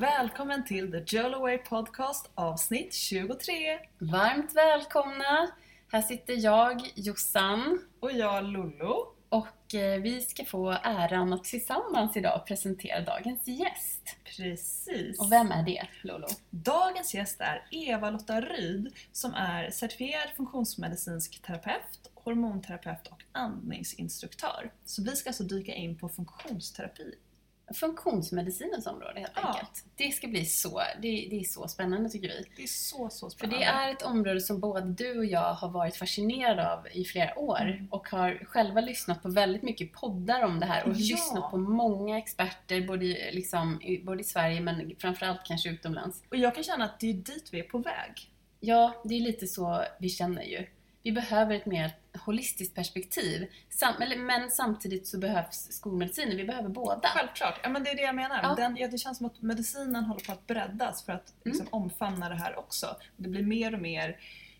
Välkommen till The Jolaway Podcast avsnitt 23. Varmt välkomna! Här sitter jag, Jossan, Och jag Lollo. och eh, vi ska få äran att tillsammans idag presentera dagens gäst. Precis. Och vem är det, Lolo? Dagens gäst är Eva-Lotta Ryd som är certifierad funktionsmedicinsk terapeut, hormonterapeut och andningsinstruktör. Så vi ska alltså dyka in på funktionsterapi. Funktionsmedicinens område helt Ja. enkelt. Det ska bli så, det, det är så spännande tycker vi. Det är så, så För spännande. det är ett område som både du och jag har varit fascinerade av i flera år Mm. och har själva lyssnat på väldigt mycket poddar om det här och Ja. lyssnat på många experter både, liksom, både i Sverige men framförallt kanske utomlands. Och jag kan känna att det är dit vi är på väg. Ja, det är lite så vi känner ju. Vi behöver ett mer holistiskt perspektiv. Sam men samtidigt så behövs skolmedicinen. Vi behöver båda. Självklart, ja men det är det jag menar. Ja. Den, ja, det känns som att medicinen håller på att breddas för att liksom, omfamna det här också. Det blir mer och mer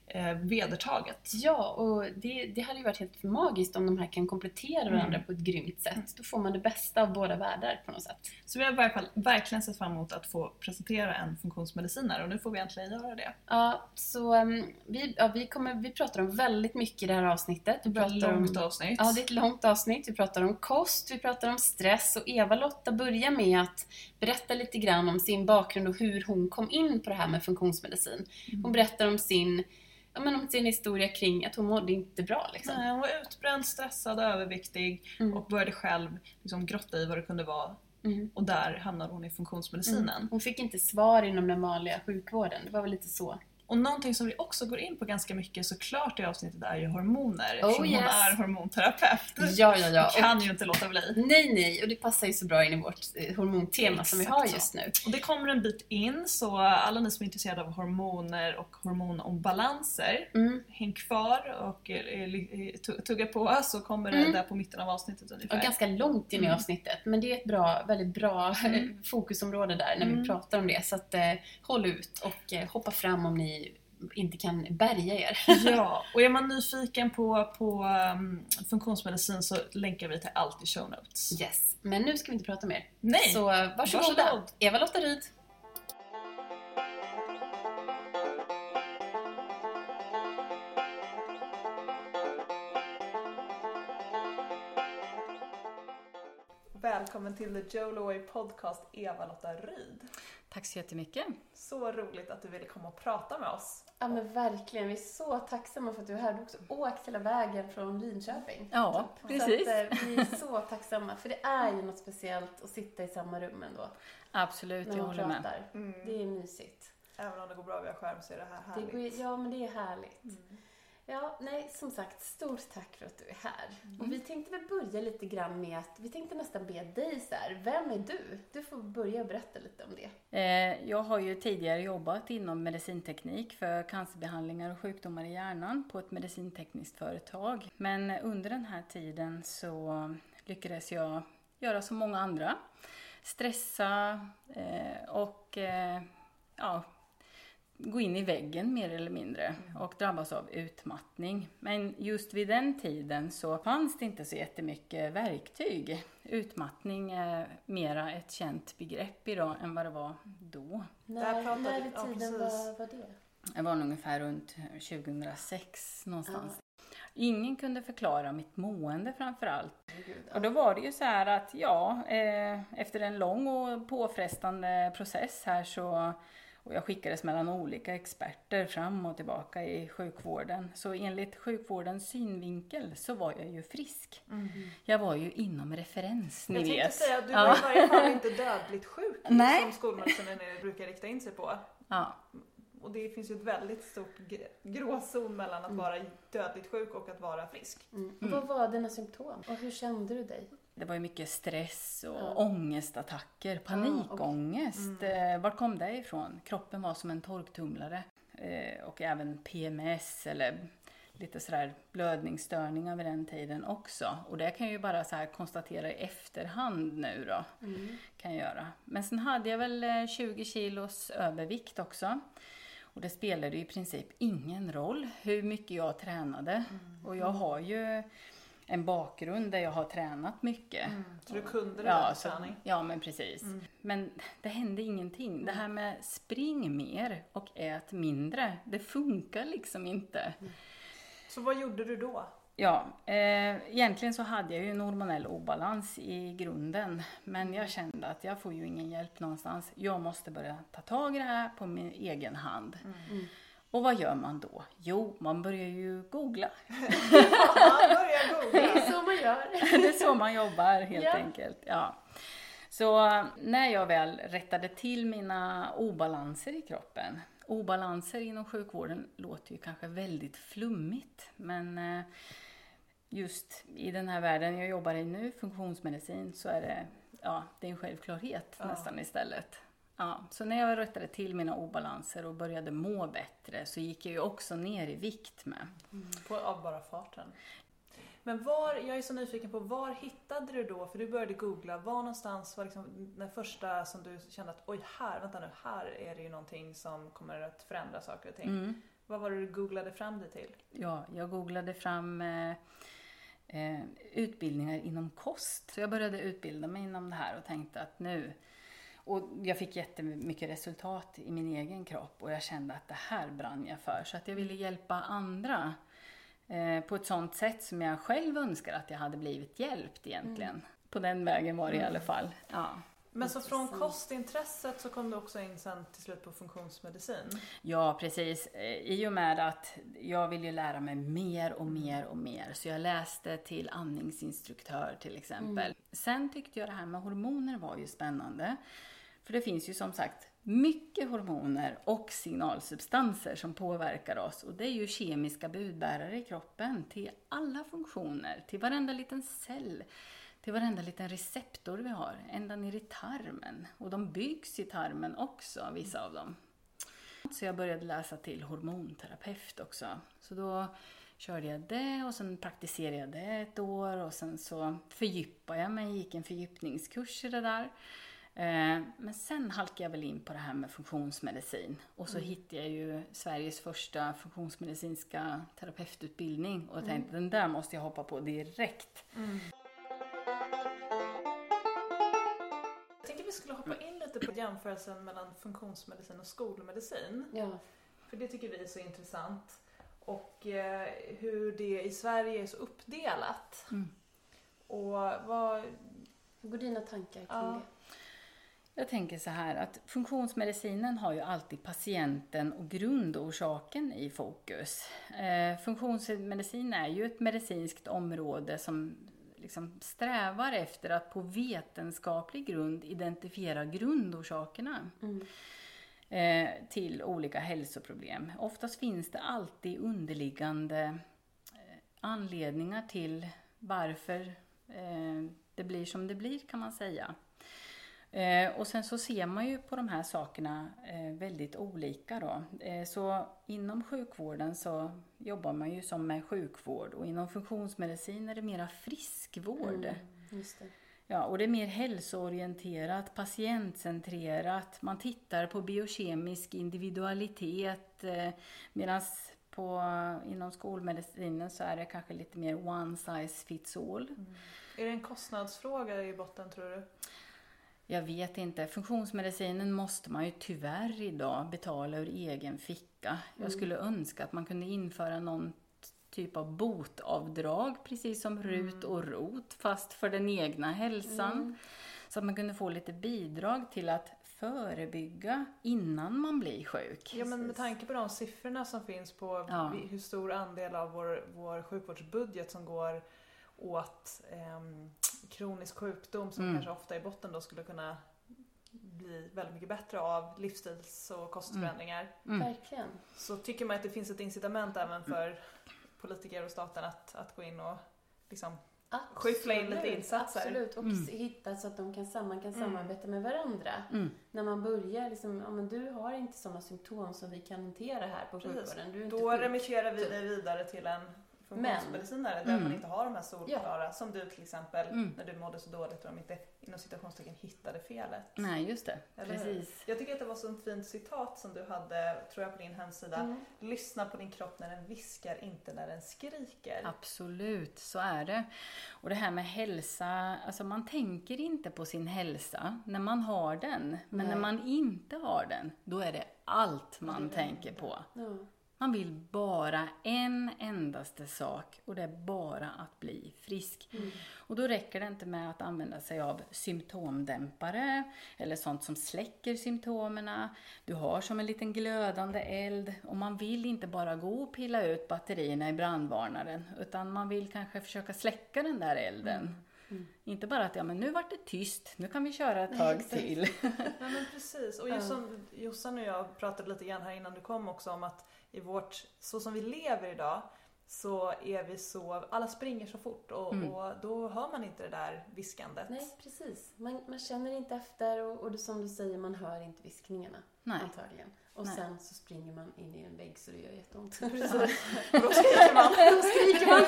eh, vedertaget. Ja, och det, det hade ju varit helt magiskt om de här kan komplettera varandra Mm. på ett grymt sätt. Då får man det bästa av båda världar på något sätt. Så vi har i varje fall verkligen sett fram emot att få presentera en funktionsmedicinare och nu får vi äntligen göra det. Ja, så um, vi, ja, vi, kommer, vi pratar om väldigt mycket i det här avsnittet. Vi Det var ett pratar långt om, avsnitt. Ja, det är ett långt avsnitt. Vi pratar om kost, vi pratar om stress och Eva-Lotta börjar med att berätta lite grann om sin bakgrund och hur hon kom in på det här med funktionsmedicin. Mm. Hon berättar om sin, ja, men om sin historia kring att hon mådde inte bra. Liksom. Nej, hon var utbränd, stressad, överviktig Mm. och började själv liksom grotta i vad det kunde vara. Mm. Och där hamnade hon i funktionsmedicinen. Hon fick inte svar inom den vanliga sjukvården. Det var väl lite så. Och någonting som vi också går in på ganska mycket såklart i avsnittet är ju hormoner. Oh, eftersom hon yes. är hormonterapeut. Ja, ja, ja. Jag kan ju inte låta bli. Nej, nej. Och det passar ju så bra in i vårt eh, hormontema som vi Exakt har så. just nu. Och det kommer en bit in så alla ni som är intresserade av hormoner och hormonobalanser Mm. Häng kvar och eh, tu- tugga på så kommer det Mm. där på mitten av avsnittet ungefär. Och ganska långt in i Mm. avsnittet. Men det är ett bra, väldigt bra Mm. fokusområde där när Mm. vi pratar om det. Så att, eh, håll ut och eh, hoppa fram om ni inte kan bärga er. Ja, och är man nyfiken på, på um, funktionsmedicin så länkar vi till allt i show notes. Yes. Men nu ska vi inte prata mer. Nej! Så varsågoda. Varsågod. Eva-Lotta Ryd. Välkommen till The Jolaway Podcast Eva-Lotta Ryd. Tack så jättemycket. Så roligt att du ville komma och prata med oss. Ja men verkligen, vi är så tacksamma för att du är här. Du har också åkt hela vägen från Linköping. Ja, Så precis. att, eh, vi är så tacksamma, för det är ju något speciellt att sitta i samma rum ändå. Absolut, När jag håller med. pratar. Det är mysigt. Även om det går bra via skärm så är det här Det härligt. går, ja, men det är härligt. Mm. Ja, nej, som sagt, stort tack för att du är här. Mm. Och vi tänkte väl börja lite grann med att, vi tänkte nästan be dig så här, vem är du? Du får börja berätta lite om det. Eh, Jag har ju tidigare jobbat inom medicinteknik för cancerbehandlingar och sjukdomar i hjärnan på ett medicintekniskt företag. Men under den här tiden så lyckades jag göra som många andra. Stressa eh, och eh, ja, gå in i väggen mer eller mindre och drabbas av utmattning. Men just vid den tiden så fanns det inte så jättemycket verktyg. Utmattning är mera ett känt begrepp idag än vad det var då. När, när i ja, tiden var, var det? Det var ungefär runt 2006 någonstans. Ingen kunde förklara mitt mående framför allt. Och då var det ju så här att ja, eh, efter en lång och påfrestande process här så och jag skickades mellan olika experter fram och tillbaka i sjukvården. Så enligt sjukvårdens synvinkel så var jag ju frisk. Jag var ju inom referens, ni Jag tänkte vet. säga att du Ja. var i varje fall inte dödligt sjuk Nej. som skolmedicinen brukar rikta in sig på. Ja. Och det finns ju ett väldigt stort gr- gråzon mellan att vara dödligt sjuk och att vara frisk. Mm. Och Vad var dina symptom? Och hur kände du dig? Det var ju mycket stress och Ja. ångestattacker, panikångest. Eh, Vart kom det ifrån? Kroppen var som en torktumlare. Eh, och även PMS eller lite sådär blödningsstörningar vid den tiden också. Och det kan jag ju bara så konstatera i efterhand nu då. Kan jag göra. Men sen hade jag väl eh, 20 kilos övervikt också. Och det spelade ju i princip ingen roll hur mycket jag tränade. Och jag har ju en bakgrund där jag har tränat mycket. Så du kunde det Ja, där träning? ja, men precis. Men det hände ingenting. Det här med spring mer och ät mindre, det funkar liksom inte. Så vad gjorde du då? Ja, eh, egentligen så hade jag ju en hormonell obalans i grunden. Men jag kände att jag får ju ingen hjälp någonstans. Jag måste börja ta tag i det här på min egen hand. Och vad gör man då? Jo, man börjar ju googla. Ja, börja googla. Det är så man gör. det är så man jobbar helt Ja. enkelt. Ja. Så när jag väl rättade till mina obalanser i kroppen. Obalanser inom sjukvården låter ju kanske väldigt flummigt. Men eh, just i den här världen jag jobbar i nu, funktionsmedicin, så är det, ja, det är en självklarhet Ja. nästan istället. Ja, så när jag rättade till mina obalanser och började må bättre så gick jag ju också ner i vikt med. På, av bara farten. Men var, jag är så nyfiken på, var hittade du då, för du började googla, var någonstans var liksom den första som du kände att oj här, vänta nu, här är det ju någonting som kommer att förändra saker och ting. Mm. Vad var det du googlade fram dig till? Ja, jag googlade fram eh, eh, utbildningar inom kost. Så jag började utbilda mig inom det här och tänkte att nu... Och jag fick jättemycket resultat i min egen kropp och jag kände att det här brann jag för. Så att jag ville hjälpa andra eh, på ett sånt sätt som jag själv önskar att jag hade blivit hjälpt egentligen. På den vägen var det i alla fall. Ja. Men så från kostintresset så kom du också in sen till slut på funktionsmedicin. Ja, precis. Eh, I och med att jag vill ju lära mig mer och mer och mer. Så jag läste till andningsinstruktör till exempel. Sen tyckte jag det här med hormoner var ju spännande. För det finns ju som sagt mycket hormoner och signalsubstanser som påverkar oss. Och det är ju kemiska budbärare i kroppen till alla funktioner, till varenda liten cell. Till varenda liten receptor vi har, ända ner i tarmen. Och de byggs i tarmen också, vissa av dem. Så jag började läsa till hormonterapeut också. Så då körde jag det och sen praktiserade jag det ett år och sen så fördjupade jag mig, gick en fördjupningskurs i det där. Eh, Men sen halkade jag väl in på det här med funktionsmedicin och så hittade jag ju Sveriges första funktionsmedicinska terapeututbildning och tänkte den där måste jag hoppa på direkt. Jag tänker vi skulle hoppa in lite på jämförelsen mellan funktionsmedicin och skolmedicin. Ja. För det tycker vi är så intressant. Och eh, hur det i Sverige är så uppdelat. Mm. Och vad... Hur går dina tankar kring Ja. det? Jag tänker så här att funktionsmedicinen har ju alltid patienten och grundorsaken i fokus. Eh, funktionsmedicin är ju ett medicinskt område som liksom strävar efter att på vetenskaplig grund identifiera grundorsakerna Mm. eh, till olika hälsoproblem. Oftast finns det alltid underliggande eh, anledningar till varför det blir som det blir kan man säga. Eh, och sen så ser man ju på de här sakerna eh, väldigt olika då. Eh, så inom sjukvården så jobbar man ju som med sjukvård och inom funktionsmedicin är det mera friskvård. Mm. Just det. Ja, och det är mer hälsoorienterat, patientcentrerat. Man tittar på biokemisk individualitet. Medan på, inom skolmedicinen så är det kanske lite mer one size fits all. Är det en kostnadsfråga i botten tror du? Jag vet inte. Funktionsmedicinen måste man ju tyvärr idag betala ur egen ficka. Jag skulle önska att man kunde införa någon typ av botavdrag, precis som RUT och ROT, fast för den egna hälsan. Så att man kunde få lite bidrag till att förebygga innan man blir sjuk. Ja men med tanke på de siffrorna som finns på Ja. hur stor andel av vår, vår sjukvårdsbudget som går åt ehm, kronisk sjukdom som Mm. kanske ofta i botten då skulle kunna bli väldigt mycket bättre av livsstils och kostförändringar. Mm. Verkligen. Så tycker man att det finns ett incitament även för politiker och staten att, att gå in och liksom Skyffla in lite insatser. Absolut, och Mm. hitta så att de kan, man kan Mm. samarbeta med varandra. Mm. När man börjar, liksom, ja men du har inte sådana symptom som vi kan hantera här på sjukvården. Du är inte Då sjuk. remitterar vi Typ. dig vidare till en funktionsmedicinare där Mm. man inte har de här solklara, som du till exempel Mm. när du mådde så dåligt och de inte inom citationstecken hittade felet. Nej, just det. Eller hur? Precis. Jag tycker att det var så ett fint citat som du hade, tror jag, på din hemsida. Mm. Lyssna på din kropp när den viskar, inte när den skriker. Absolut, så är det. Och det här med hälsa, alltså man tänker inte på sin hälsa när man har den. Men Nej. när man inte har den, då är det allt man tänker på. Ja. Man vill bara en endaste sak och det är bara att bli frisk. Mm. Och då räcker det inte med att använda sig av symptomdämpare eller sånt som släcker symptomen. Du har som en liten glödande eld och man vill inte bara gå och pilla ut batterierna i brandvarnaren utan man vill kanske försöka släcka den där elden. Mm. Inte bara att ja, men nu vart det tyst, nu kan vi köra ett tag till. Ja men precis. Och just som Jossan och jag pratade lite grann här innan du kom också om att i vårt, så som vi lever idag så är vi så, alla springer så fort och, Mm. och då hör man inte det där viskandet. Nej, precis. Man, man känner inte efter och, och det, som du säger, man hör inte viskningarna. Nej. Antagligen. Och Nej. sen så springer man in i en vägg så det gör jätteont. Precis. Och då skriker man. Då skriker man.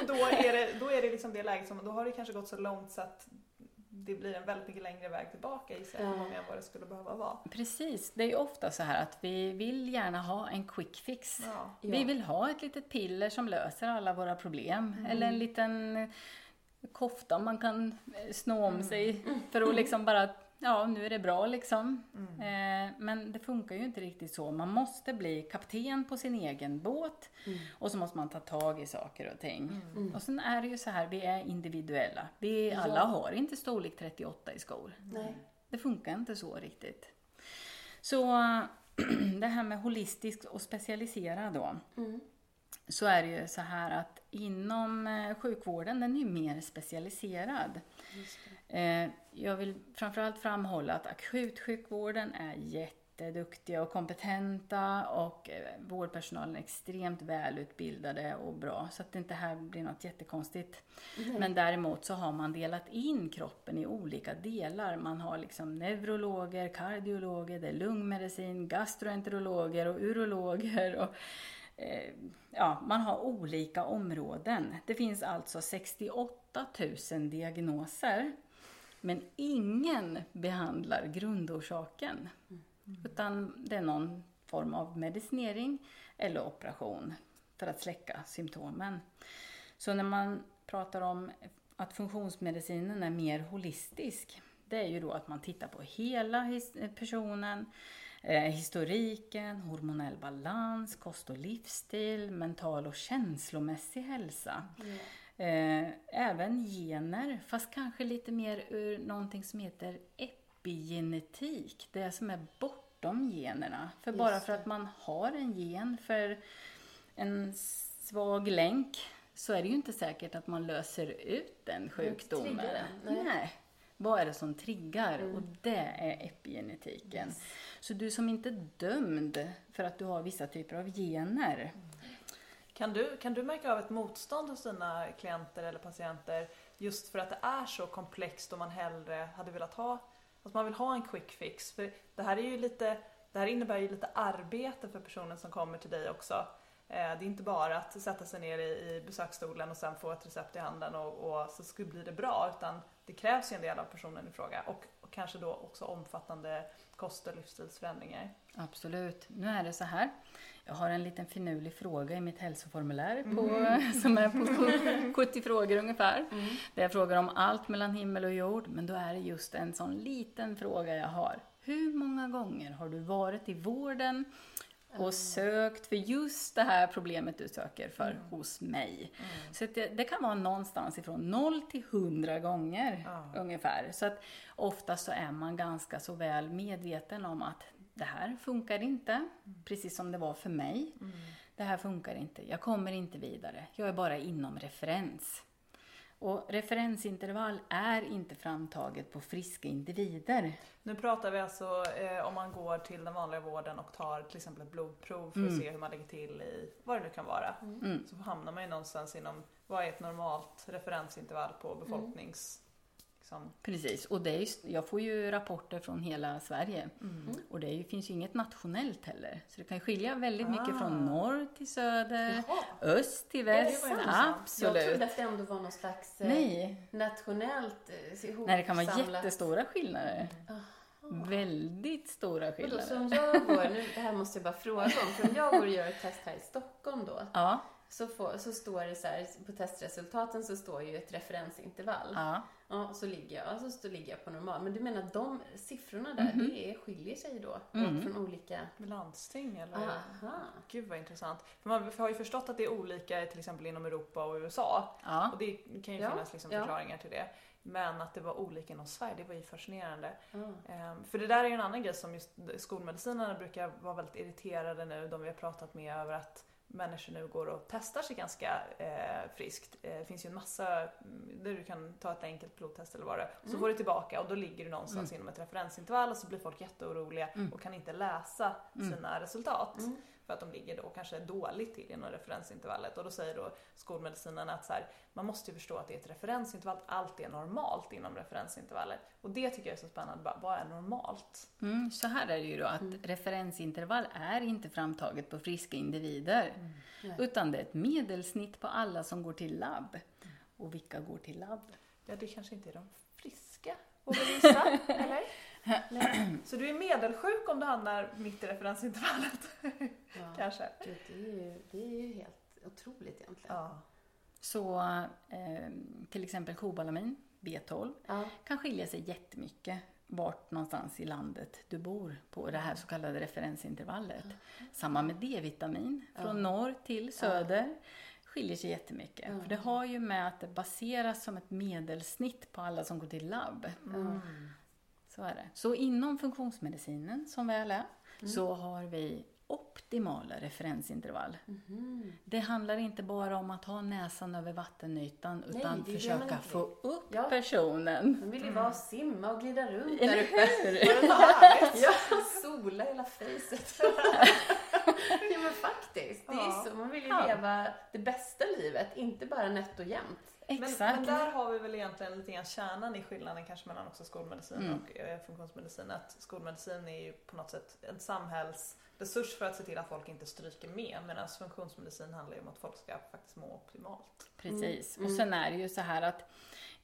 Och då är det, då är det liksom det läget som, då har det kanske gått så långt så att det blir en väldigt mycket längre väg tillbaka i sig många än vad det skulle behöva vara. Precis, det är ju ofta så här att vi vill gärna ha en quick fix. Ja. Vi vill ha ett litet piller som löser alla våra problem. Eller en liten kofta man kan snå om sig för att liksom bara, ja nu är det bra liksom. Eh, men det funkar ju inte riktigt så. Man måste bli kapten på sin egen båt och så måste man ta tag i saker och ting. Och sen är det ju så här, vi är individuella. Vi alla Ja. har inte storlek 38 i skor. Nej. Det funkar inte så riktigt. Så det här med holistiskt och specialiserad då. Mm. Så är det ju så här att inom eh, sjukvården, den är ju mer specialiserad. Eh, Jag vill framförallt framhålla att akutsjukvården är jätteduktiga och kompetenta och eh, vårdpersonalen är extremt välutbildade och bra. Så att det inte här blir något jättekonstigt. Men däremot så har man delat in kroppen i olika delar. Man har liksom neurologer, kardiologer, det är lungmedicin, gastroenterologer och urologer. Och, eh, ja, man har olika områden. Det finns alltså 68 000 diagnoser. Men ingen behandlar grundorsaken. Utan det är någon form av medicinering eller operation för att släcka symptomen. Så när man pratar om att funktionsmedicinen är mer holistisk, det är ju då att man tittar på hela personen, eh, historiken, hormonell balans, kost och livsstil, mental och känslomässig hälsa. Ja. Eh, även gener, fast kanske lite mer ur någonting som heter epigenetik. Det som är bortom generna. För bara för att man har en gen för en svag länk så är det ju inte säkert att man löser ut den sjukdomen. triggar den, nej. Vad är det som triggar? Mm. Och det är epigenetiken. Så du som inte är dömd för att du har vissa typer av gener. Kan du, kan du märka av ett motstånd hos dina klienter eller patienter just för att det är så komplext och man hellre hade velat ha, att man vill ha en quick fix? För det här är ju lite, det här innebär ju lite arbete för personen som kommer till dig också. Eh, det är inte bara att sätta sig ner i, i besöksstolen och sen få ett recept i handen och, och så skulle bli det bra utan det krävs ju en del av personen i fråga och, och kanske då också omfattande kost och livsstilsförändringar. Absolut. Nu är det så här. Jag har en liten finurlig fråga i mitt hälsoformulär på, som är på 70 frågor ungefär. Där jag frågar om allt mellan himmel och jord. Men då är det just en sån liten fråga jag har. Hur många gånger har du varit i vården och sökt för just det här problemet du söker för hos mig? Så att det, det kan vara någonstans ifrån 0 till 100 gånger Ja. ungefär. Så att oftast så är man ganska så väl medveten om att det här funkar inte, precis som det var för mig. Det här funkar inte, jag kommer inte vidare, jag är bara inom referens. Och referensintervall är inte framtaget på friska individer. Nu pratar vi alltså eh, om man går till den vanliga vården och tar till exempel ett blodprov för att se hur man ligger till i vad det nu kan vara. Mm. Så hamnar man ju någonstans inom vad är ett normalt referensintervall på befolknings... liksom... Precis, och det är just, jag får ju rapporter från hela Sverige. Och det ju, finns ju inget nationellt heller. Så det kan skilja väldigt mycket Ah. från norr till söder, Jaha. öst till väst. Jag Absolut. trodde att det ändå var någon slags eh, Nej, nationellt eh, ihopsamlat... nej, det kan vara jättestora skillnader. Aha. Väldigt stora Vadå, skillnader. så om jag går, nu, det här måste jag bara fråga om, för om jag går och gör ett test här i Stockholm då, Ja, så, får, så står det så här, på testresultaten så står ju ett referensintervall. ja. Ja, så ligger jag, alltså så ligger jag på normal. Men du menar de siffrorna där, det är, skiljer sig då Mhm. från olika... Landsting eller? Aha. Gud vad intressant. För man har ju förstått att det är olika till exempel inom Europa och USA. ja. Och det kan ju Ja, finnas liksom ja. förklaringar till det. Men att det var olika inom Sverige, det var ju fascinerande. Ehm, för det där är ju en annan grej som just skolmedicinerna brukar vara väldigt irriterade nu, de vi har pratat med, över att människor nu går och testar sig ganska eh, friskt. Eh, det finns ju en massa mm, där du kan ta ett enkelt blodtest eller vad det är. Så Mm. får du tillbaka och då ligger du någonstans inom ett referensintervall och så blir folk jätteoroliga Mm. och kan inte läsa Mm. sina resultat. Mm. För att de ligger då kanske dåligt till inom referensintervallet. Och då säger då skolmedicinen att så här, man måste ju förstå att det är ett referensintervall, allt är normalt inom referensintervallet. Och det tycker jag är så spännande, bara, vad är normalt? Mm, så här är det ju då att Mm. referensintervall är inte framtaget på friska individer. Nej. Utan det är ett medelsnitt på alla som går till labb. Och vilka går till labb? Ja, det kanske inte är de friska, vågar gissa, eller? Så du är medelsjuk om du hamnar mitt i referensintervallet, Ja. kanske? Det är, ju, det är ju helt otroligt egentligen. Ja. Så eh, till exempel kobalamin, B12, Ja. kan skilja sig jättemycket vart någonstans i landet du bor på det här så kallade referensintervallet. Samma med D-vitamin, från Ja. norr till söder. Skiljer sig jättemycket. Ja. För det har ju med att det baseras som ett medelsnitt på alla som går till labb. Mm. Så är det. Så inom funktionsmedicinen, som väl är, Mm. så har vi optimala referensintervall. Mhm. Det handlar inte bara om att ha näsan över vattenytan utan försöka få upp Ja. personen. Man vill ju bara simma och glida runt Eller där uppe. Ja, sola hela fejset. ja men faktiskt, det är Ja. så. Man vill ju leva det bästa livet, inte bara nätt och jämnt. Men, Exakt. men där har vi väl egentligen lite grann kärnan i skillnaden kanske mellan också skolmedicin Mm. och eh, funktionsmedicin. Att skolmedicin är ju på något sätt en samhällsresurs för att se till att folk inte stryker med medan funktionsmedicin handlar ju om att folk ska faktiskt må optimalt. Precis. Mm. Och sen är det ju så här att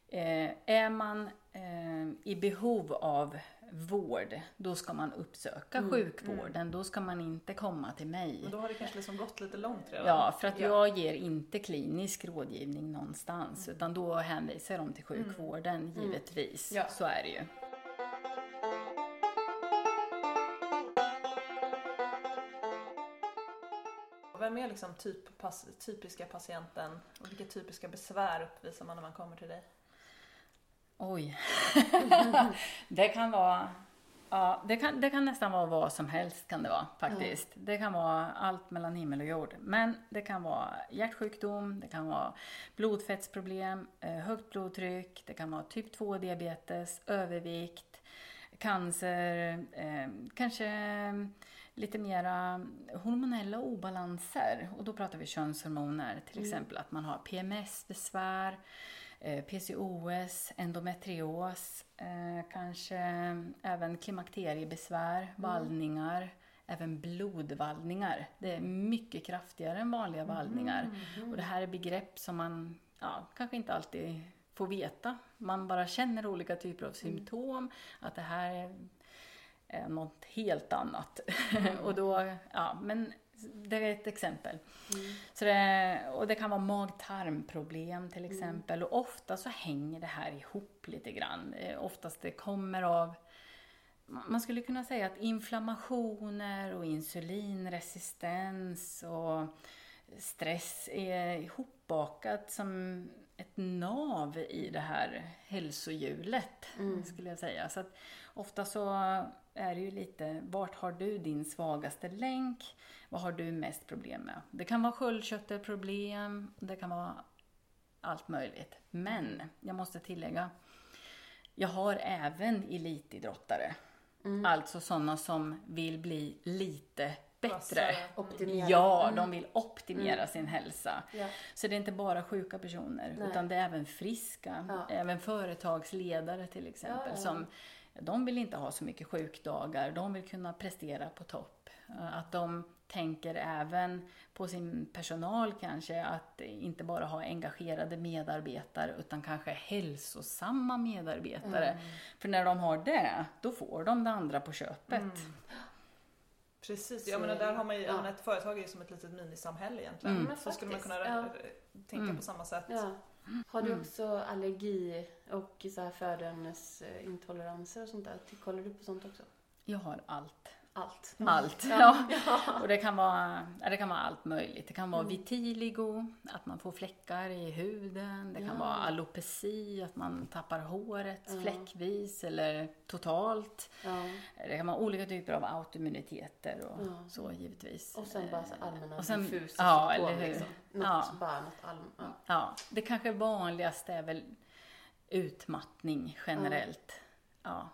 eh, är man eh, i behov av vård, då ska man uppsöka Mm, sjukvården. Då ska man inte komma till mig. Men då har det kanske liksom gått lite långt redan. Ja, för att Ja. jag ger inte klinisk rådgivning någonstans, utan då hänvisar dem till sjukvården, givetvis. Ja. Så är det ju. Vem är liksom typ, typiska patienten och vilka typiska besvär uppvisar man när man kommer till dig? Oj. det kan vara Ja, det kan, det kan nästan vara vad som helst kan det vara faktiskt. Det kan vara allt mellan himmel och jord. Men det kan vara hjärtsjukdom, det kan vara blodfettsproblem, eh, högt blodtryck, det kan vara typ 2 diabetes, övervikt, cancer, eh, kanske lite mera hormonella obalanser. Och då pratar vi könshormoner, till exempel att man har PMS-besvär, PCOS, endometrios, eh, kanske även klimakteriebesvär, vallningar, även blodvallningar. Det är mycket kraftigare än vanliga vallningar. Och det här är begrepp som man ja, kanske inte alltid får veta. Man bara känner olika typer av symptom, att det här är är något helt annat. och då, ja, men det är ett exempel. Så det, och det kan vara mag-tarmproblem till exempel. Och ofta så hänger det här ihop lite grann. Eh, Oftast det kommer av man skulle kunna säga att inflammationer och insulinresistens och stress är ihopbakat som ett nav i det här hälsohjulet, skulle jag säga. Så att ofta så är det ju lite, vart har du din svagaste länk? Vad har du mest problem med? Det kan vara sköldkörtelproblem, det kan vara allt möjligt. Men jag måste tillägga, jag har även elitidrottare. Alltså sådana som vill bli lite bättre. Vassare. Optimera. Ja, Mm. de vill optimera sin hälsa. Ja. Så det är inte bara sjuka personer, Nej. utan det är även friska. Ja. Även företagsledare till exempel. Ja, ja. Som, de vill inte ha så mycket sjukdagar, de vill kunna prestera på topp. Eh, Att de tänker även på sin personal kanske, att inte bara ha engagerade medarbetare utan kanske hälsosamma medarbetare. Mm. För när de har det, då får de det andra på köpet. Mm. Precis, Så jag menar där har man ju, Ja. ett företag är ju som ett litet minisamhälle egentligen. Mm. Så skulle man kunna ja. tänka Mm. på samma sätt. Ja. Har du Mm. också allergi och så här födoämnesintoleranser och sånt där? Kollar du på sånt också? Jag har allt. Allt. Allt. Ja. Ja. Och det kan, vara, det kan vara allt möjligt. Det kan vara Mm. vitiligo, att man får fläckar i huden. Det kan Ja. vara alopeci, att man tappar håret Ja. fläckvis eller totalt. Det kan vara olika typer av autoimmuniteter och så givetvis. Och sen bara så allmänna Och sen- diffusa ja, eller hur. liksom. Något, Ja. bara något allmänt. Ja, det kanske vanligaste är väl utmattning generellt. Ja.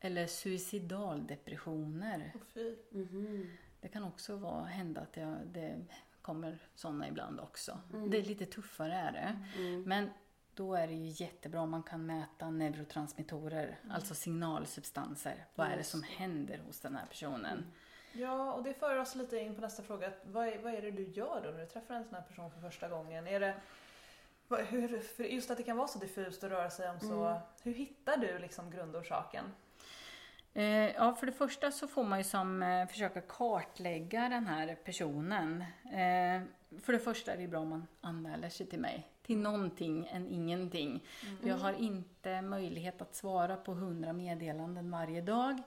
Eller suicidaldepressioner. Och fy. Mhm. Det kan också vara, hända att jag, det kommer sådana ibland också. Mm. Det är lite tuffare är det. Mm. Men då är det ju jättebra om man kan mäta neurotransmittorer, alltså signalsubstanser. Vad är det som händer hos den här personen? Ja, och det för oss lite in på nästa fråga. att Vad är, vad är det du gör då när du träffar en sån här person för första gången? Är det, hur, för just att det kan vara så diffust och röra sig om så. Mm. Hur hittar du liksom grundorsaken? Eh, ja, för det första så får man ju som eh, försöka kartlägga den här personen. Eh, för det första är det bra om man anmäler sig till mig. Till någonting än ingenting. För jag har inte möjlighet att svara på 100 meddelanden varje dag.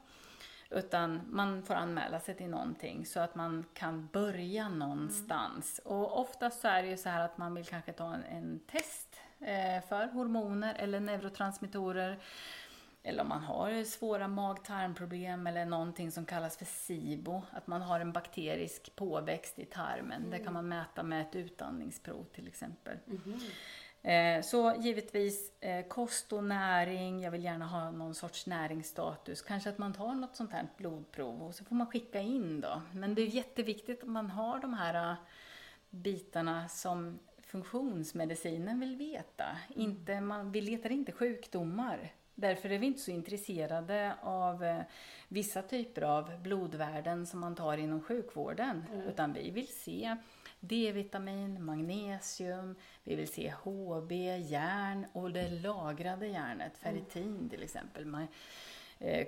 Utan man får anmäla sig till någonting så att man kan börja någonstans. Och oftast så är det ju så här att man vill kanske ta en, en test för hormoner eller neurotransmittorer. Eller om man har svåra mag-tarmproblem eller någonting som kallas för SIBO, att man har en bakterisk påväxt i tarmen. Det kan man mäta med ett utandningsprov till exempel. Mhm. Eh, Så givetvis eh, kost och näring, jag vill gärna ha någon sorts näringsstatus. Kanske att man tar något sånt här blodprov och så får man skicka in då. Men det är jätteviktigt att man har de här eh, bitarna som funktionsmedicinen vill veta. Inte, man, vi letar inte sjukdomar. Därför är vi inte så intresserade av eh, vissa typer av blodvärden som man tar inom sjukvården. Utan vi vill se D-vitamin, magnesium, vi vill se HB, järn och det lagrade järnet, ferritin till exempel. Man,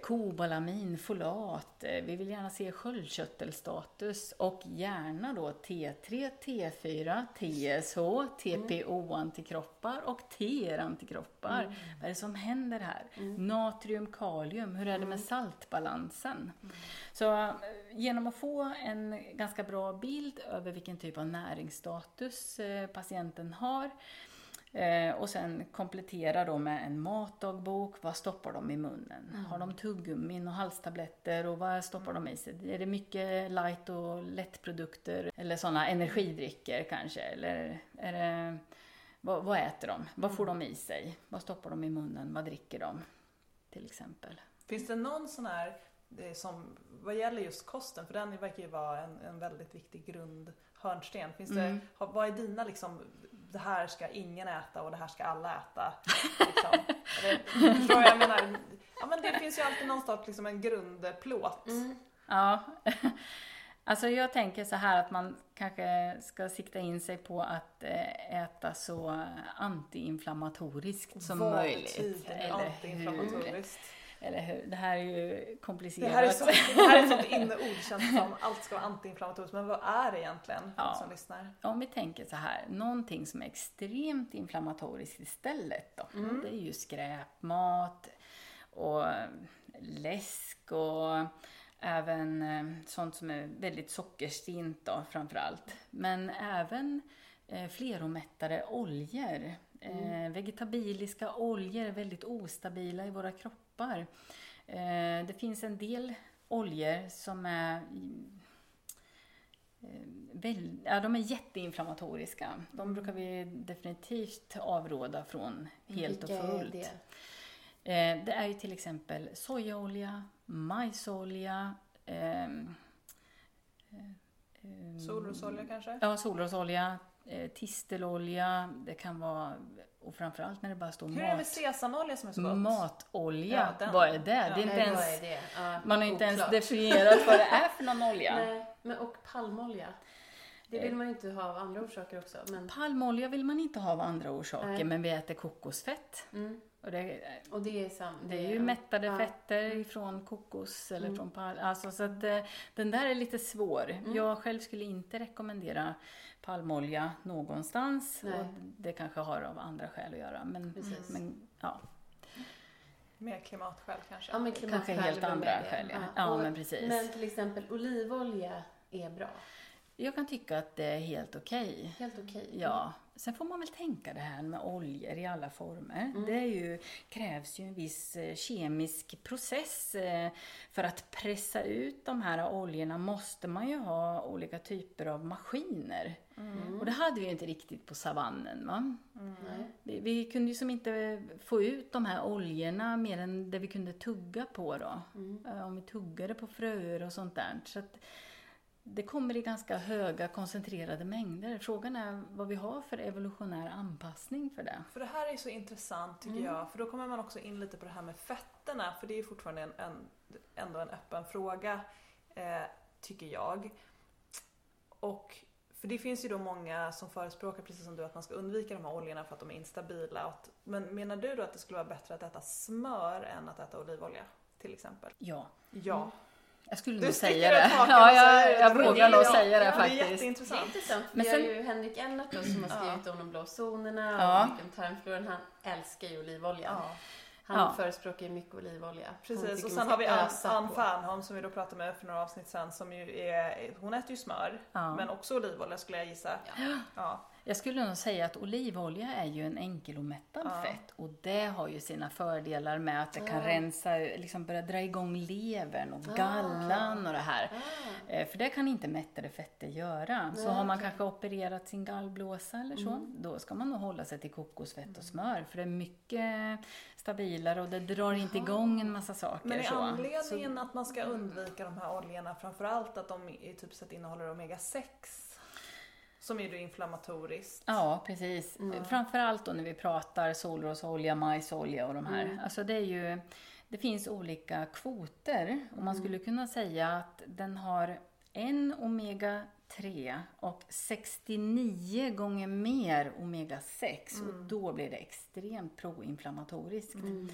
kobalamin, folat, eh, vi vill gärna se sköldkörtelstatus och gärna då T3, T4, TSH, TPO-antikroppar och TR-antikroppar. Vad är det som händer här? Natrium, kalium, hur är det med saltbalansen? Så eh, genom att få en ganska bra bild över vilken typ av näringsstatus eh, patienten har eh, och sen komplettera då med en matdagbok. Vad stoppar de i munnen? Har de tuggummin och halstabletter och vad stoppar de i sig? Är det mycket light och lättprodukter eller sådana energidrycker kanske? Eller är det, vad, vad äter de? Vad får de i sig? Vad stoppar de i munnen? Vad dricker de? Till exempel. Finns det någon sån här, som, vad gäller just kosten, för den verkar ju vara en, en väldigt viktig grundhörnsten. Finns Mm. det, vad är dina liksom, det här ska ingen äta och det här ska alla äta? Liksom? Förstår vad jag menar? Ja men det finns ju alltid någonstans liksom en grundplåt. Mm. Ja, alltså jag tänker så här att man kanske ska sikta in sig på att eh, äta så antiinflammatoriskt som Vad möjligt. betyder Eller hur? Eller hur? Det här är ju Det komplicerat. här är, så, det här är ett sånt inneord känns det som. Allt ska vara antiinflammatoriskt. Men vad är det egentligen? Ja. Som lyssnar. Om vi tänker så här, någonting som är extremt inflammatoriskt istället då. Mm. Det är ju skräpmat och läsk och även eh, sånt som är väldigt sockerstint då framförallt. Men även eh, fleromättade oljor. Eh, vegetabiliska oljor är väldigt ostabila i våra kroppar. Eh, det finns en del oljor som är eh, väl, ja, de är jätteinflammatoriska. De brukar vi definitivt avråda från helt och fullt. det? Eh, det är ju till exempel sojaolja, majsolja, ehm, eh, Solrosolja kanske? Ja, solrosolja, eh, tistelolja, det kan vara, och framförallt när det bara står Hur är det med mat. sesamolja som är så gott? matolja, Ja, vad är det? Det är Ja. inte ens, är det? Ja, man har inte ens oklart. definierat vad det är för någon olja. Nej, men och palmolja. Det Eh. vill man ju inte ha av andra orsaker också. Men, Palmolja vill man inte ha av andra orsaker, Nej. men vi äter kokosfett. mm, Och det, och det är sam, det är ju mättade ja. fetter ifrån kokos eller Mm. från palm. Alltså, så att, eh, den där är lite svår. Mm. Jag själv skulle inte rekommendera palmolja någonstans. Nej. Och det kanske har av andra skäl att göra. Men, Precis. men ja, Mer klimatskäl kanske? Ja, men kanske klimatskäl helt är andra med skäl. Ja, ja Och- men precis. Men till exempel olivolja är bra. Jag kan tycka att det är helt okej. Helt okej. Ja, sen får man väl tänka det här med oljor i alla former. Mm. Det är ju, krävs ju en viss eh, kemisk process. eh, För att pressa ut de här oljorna måste man ju ha olika typer av maskiner. Mm. Och det hade vi ju inte riktigt på savannen. Va? Nej. Vi, vi kunde ju som inte få ut de här oljorna mer än det vi kunde tugga på då. Mm. Eh, Om vi tuggade på fröer och sånt där. Så att det kommer i ganska höga koncentrerade mängder. Frågan är vad vi har för evolutionär anpassning för det. För det här är så intressant tycker Mm. jag, för då kommer man också in lite på det här med fetterna, för det är fortfarande en, en, ändå en öppen fråga, eh, tycker jag. Och för det finns ju då många som förespråkar, precis som du, att man ska undvika de här oljorna för att de är instabila. Att, men menar du då att det skulle vara bättre att äta smör än att äta olivolja? Till exempel. Ja, Ja. Jag skulle Du nog säga det. Ja, jag, jag vågar nog säga det ja, Det är faktiskt. Det är jätteintressant. intressant. Men Vi sen- har ju Henrik Ennert då, som har skrivit om de blå zonerna Ja. och mycket om tarmfloran. Han älskar ju olivolja. Ja, Han Ja. förespråkar ju mycket olivolja. Precis. Och sen har vi Ann. Fernholm som vi då pratade med för några avsnitt sen som ju är, hon äter ju smör. Ja. Men också olivolja skulle jag gissa. Ja. Ja. Jag skulle nog säga att olivolja är ju en enkelomättad Ja. fett och det har ju sina fördelar med att det kan Ja. rensa, liksom börja dra igång levern och Ah. gallan och det här. Ah. Eh, För det kan inte mättade fetter göra. Så Nej, har man okej. kanske opererat sin gallblåsa eller så, Mm. då ska man nog hålla sig till kokosfett och smör. För det är mycket stabilare och det drar inte igång en massa saker. Men är så. anledningen att man ska undvika de här oljorna framförallt att de i typ sett innehåller omega-6? Som är då inflammatoriskt. Ja, precis. Mm. Framförallt då när vi pratar solrosolja, majsolja och de här. Mm. Alltså det är ju, det finns olika kvoter och man skulle kunna säga att den har en omega 3 och 69 gånger mer omega 6 och då blir det extremt proinflammatoriskt. Mm.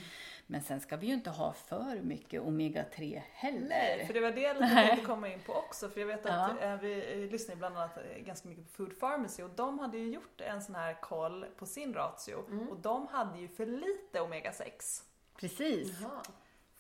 Men sen ska vi ju inte ha för mycket omega 3 heller. Nej, för det var det jag tänkte komma in på också. För jag vet att Ja. eh, vi eh, lyssnar bland annat eh, ganska mycket på Food Pharmacy och de hade ju gjort en sån här koll på sin ratio Mm. och de hade ju för lite omega-6. Precis. Jaha.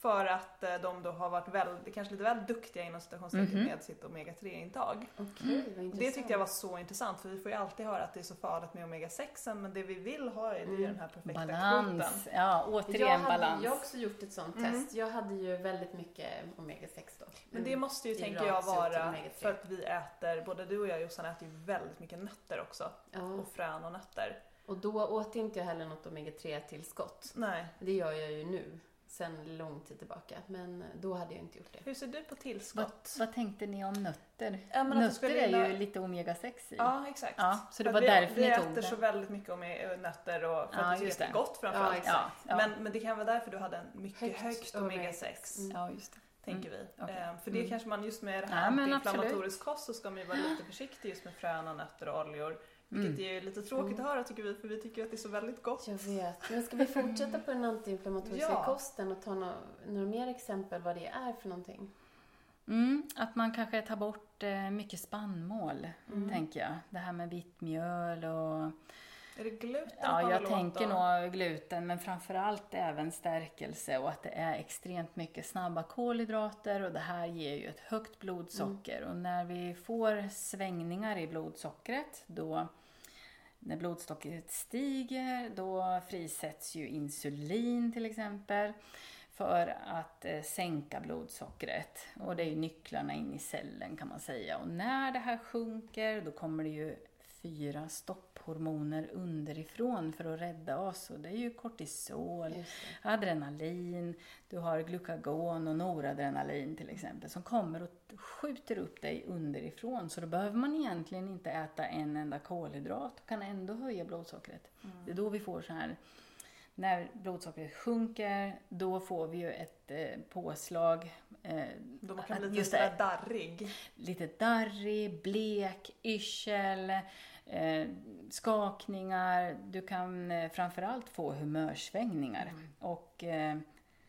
För att eh, de då har varit väldigt, kanske lite väl duktiga inom citationstecken Mhm. med sitt omega-3-intag. Okej, vad intressant. Det tyckte jag var så intressant för vi får ju alltid höra att det är så farligt med omega-6 men det vi vill ha är, det är ju Mm. den här perfekta Balans. kvoten. Ja, Jag återigen hade balans. ju också gjort ett sånt Mm. test. Jag hade ju väldigt mycket omega-6 då. Men det måste ju, I tänker jag, vara omega-3. för att vi äter, både du och jag Jossan äter ju väldigt mycket nötter också. Ja. Och frön och nötter. Och då åt inte jag heller något omega-3-tillskott. Nej. Det gör jag ju nu, sen lång tid tillbaka. Men då hade jag inte gjort det. Hur ser du på Vad, tillskott? vad tänkte ni om nötter? Ja, nötter skulle är gilla- ju lite omega 6 i. Ja, exakt. Ja, så det var vi, därför vi ni äter tog det. så väldigt mycket omega- nötter och för Ja, att det är det. gott framförallt. Ja. Ja, ja. Men, men det kan vara därför du hade en mycket Högt högt, omega-6. omega-6. Mm. ja, just det. Tänker vi. okej. Ehm, för det Mm. kanske man just med det Ja, här men antiinflammatorisk kost så ska man ju vara lite försiktig just med frön och nötter och oljor. Vilket Mm. är lite tråkigt Mm. att höra tycker vi för vi tycker att det är så väldigt gott. Jag vet. Men ska vi fortsätta på den antiinflammatoriska Ja. kosten och ta några, några mer exempel vad det är för någonting? Mm, att man kanske tar bort eh, mycket spannmål, Mm. tänker jag. Det här med vitt mjöl och... Är det gluten Ja, jag tänker nog gluten, men framförallt även stärkelse och att det är extremt mycket snabba kolhydrater och det här ger ju ett högt blodsocker. Och när vi får svängningar i blodsockret, då när blodsockret stiger, då frisätts ju insulin till exempel för att eh, sänka blodsockret. Och det är ju nycklarna in i cellen kan man säga. Och när det här sjunker, då kommer det ju fyra stopphormoner underifrån för att rädda oss. Och det är ju kortisol, adrenalin, du har glukagon och noradrenalin till exempel som kommer och skjuter upp dig underifrån så då behöver man egentligen inte äta en enda kolhydrat och kan ändå höja blodsockret. Mm. Det är då vi får så här när blodsockret sjunker, då får vi ju ett eh, påslag. Eh, Då man kan bli lite darrig. lite darrig, blek, yrsel, eh, skakningar. Du kan eh, framförallt få humörsvängningar. Mm. Och, eh,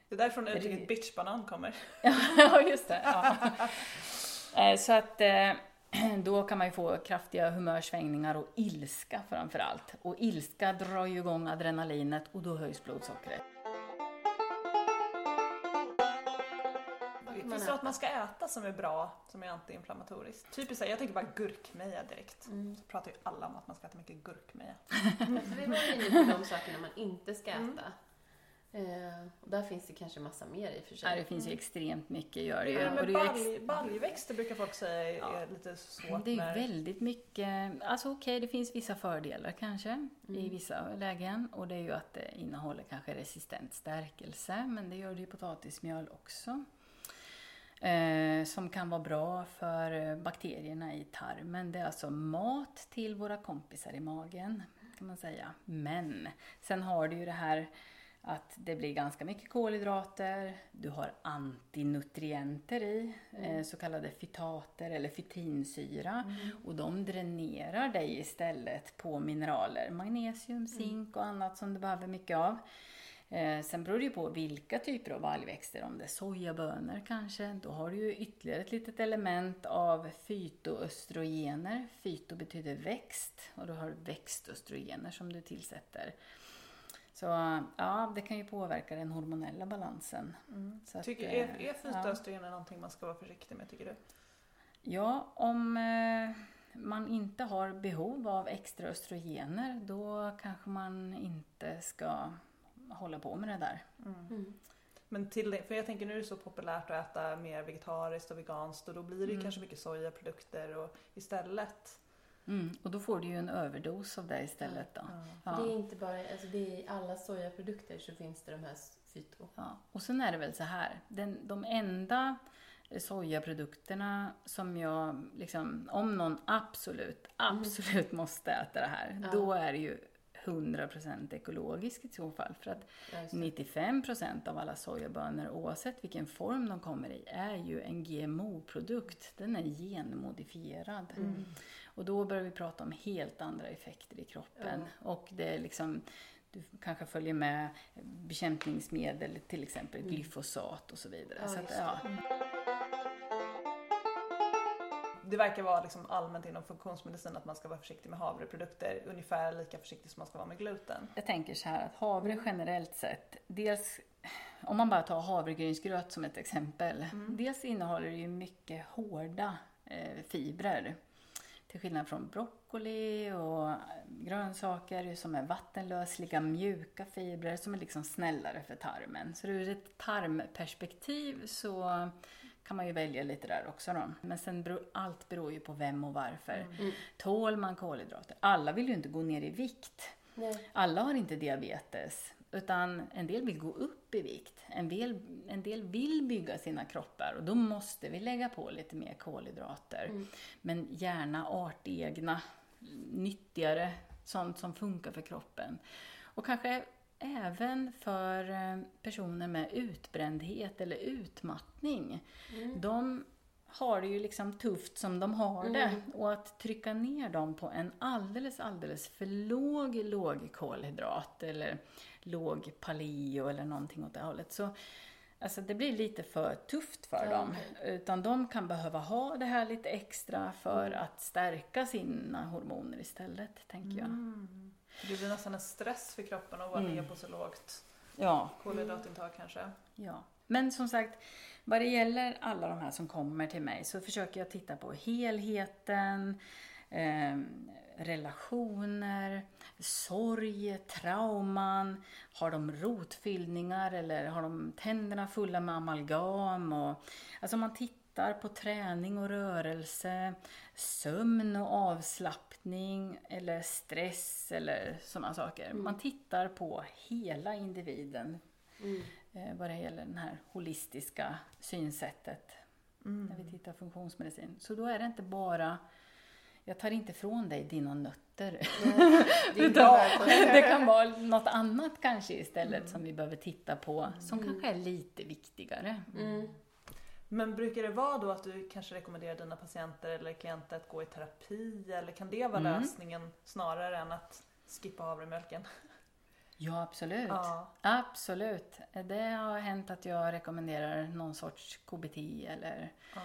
Det är därifrån uttrycket bitchbanan kommer. ja, just det. Ja. Eh, Så att eh, då kan man ju få kraftiga humörsvängningar och ilska framförallt. Och ilska drar ju igång adrenalinet och då höjs blodsockret. Finns det något man ska äta som är bra, som är antiinflammatoriskt? Typiskt jag tänker bara gurkmeja direkt. Mm. Så pratar ju alla om att man ska äta mycket gurkmeja. Vi var inne på de sakerna man inte ska äta. Mm. Eh, och där finns det kanske massa mer i och för Ja, sig. det finns ju extremt mycket gör det ju. ju ex- balj, baljväxter brukar folk säga är, Ja. är lite svårt Det är ju med. väldigt mycket, alltså okej det finns vissa fördelar kanske i Mm. vissa lägen och det är ju att det innehåller kanske resistent stärkelse men det gör det i potatismjöl också. Eh, som kan vara bra för eh, bakterierna i tarmen. Det är alltså mat till våra kompisar i magen kan man säga. Men sen har du ju det här att det blir ganska mycket kolhydrater, du har antinutrienter i, eh, så kallade fytater eller fytinsyra. Och de dränerar dig istället på mineraler, magnesium, zink och annat som du behöver mycket av. Eh, sen beror det ju på vilka typer av baljväxter, om det är sojabönor kanske, då har du ju ytterligare ett litet element av fytoöstrogener. Fyto betyder växt och då har du växtöstrogener som du tillsätter. Så ja, det kan ju påverka den hormonella balansen. Mm. Så Tycker, eh, är, är ja. fytoöstrogener någonting man ska vara försiktig med tycker du? Ja, om eh, man inte har behov av extra östrogener då kanske man inte ska hålla på med det där. Mm. Men till det, för jag tänker nu är det så populärt att äta mer vegetariskt och veganskt och då blir det ju Mm. kanske mycket sojaprodukter och istället. Mm, och då får du ju en överdos av det istället då. Ja. Det är inte bara, alltså det är i alla sojaprodukter så finns det de här fyto. Ja. Och sen är det väl så här, den, de enda sojaprodukterna som jag, liksom, om någon absolut, absolut måste äta det här, Ja. då är det ju 100% ekologiskt i så fall. För att Ja, just det. 95% av alla sojabönor, oavsett vilken form de kommer i, är ju en GMO-produkt. Den är genmodifierad. Mm. Och då börjar vi prata om helt andra effekter i kroppen. Och det är liksom, du kanske följer med bekämpningsmedel, till exempel Mm. glyfosat och så vidare. Ja, så att, ja. Det verkar vara liksom allmänt inom funktionsmedicin att man ska vara försiktig med havreprodukter, ungefär lika försiktig som man ska vara med gluten. Jag tänker så här att havre generellt sett, dels om man bara tar havregrynsgröt som ett exempel. Dels innehåller det ju mycket hårda eh, fibrer. Till skillnad från broccoli och grönsaker som är vattenlösliga, mjuka fibrer som är liksom snällare för tarmen. Så ur ett tarmperspektiv så kan man ju välja lite där också då. Men sen beror, allt beror ju på vem och varför. Mm. Tål man kolhydrater? Alla vill ju inte gå ner i vikt. Nej. Alla har inte diabetes, utan en del vill gå upp i vikt. En del, en del vill bygga sina kroppar och då måste vi lägga på lite mer kolhydrater. Mm. Men gärna artegna, nyttigare, sånt som funkar för kroppen. Och kanske även för eh, personer med utbrändhet eller utmattning. Mm. De har det ju liksom tufft som de har det. Mm. Och att trycka ner dem på en alldeles, alldeles för låg, låg kolhydrat eller låg paleo eller någonting åt det hållet. Så alltså det blir lite för tufft för Ja, dem. Utan de kan behöva ha det här lite extra för Mm. att stärka sina hormoner istället, tänker jag. Mm. Det blir nästan en stress för kroppen att vara Mm. ner på så lågt Ja, kolhydratintag kanske. Ja, men som sagt, vad det gäller alla de här som kommer till mig så försöker jag titta på helheten, eh, relationer, sorg, trauman. Har de rotfyllningar eller har de tänderna fulla med amalgam? Och, alltså man tittar på träning och rörelse, sömn och avslappning eller stress eller sådana saker. Man tittar på hela individen Mm. eh, vad det gäller det här holistiska synsättet. när vi tittar funktionsmedicin. Så då är det inte bara, jag tar inte från dig dina nötter. Det är Utan bra. det kan vara något annat kanske istället som vi behöver titta på, som kanske är lite viktigare. Mm. Men brukar det vara då att du kanske rekommenderar dina patienter eller klienter att gå i terapi eller kan det vara Mm. lösningen snarare än att skippa havremjölken? Ja, absolut. Ja. Absolut. Det har hänt att jag rekommenderar någon sorts KBT eller Ja.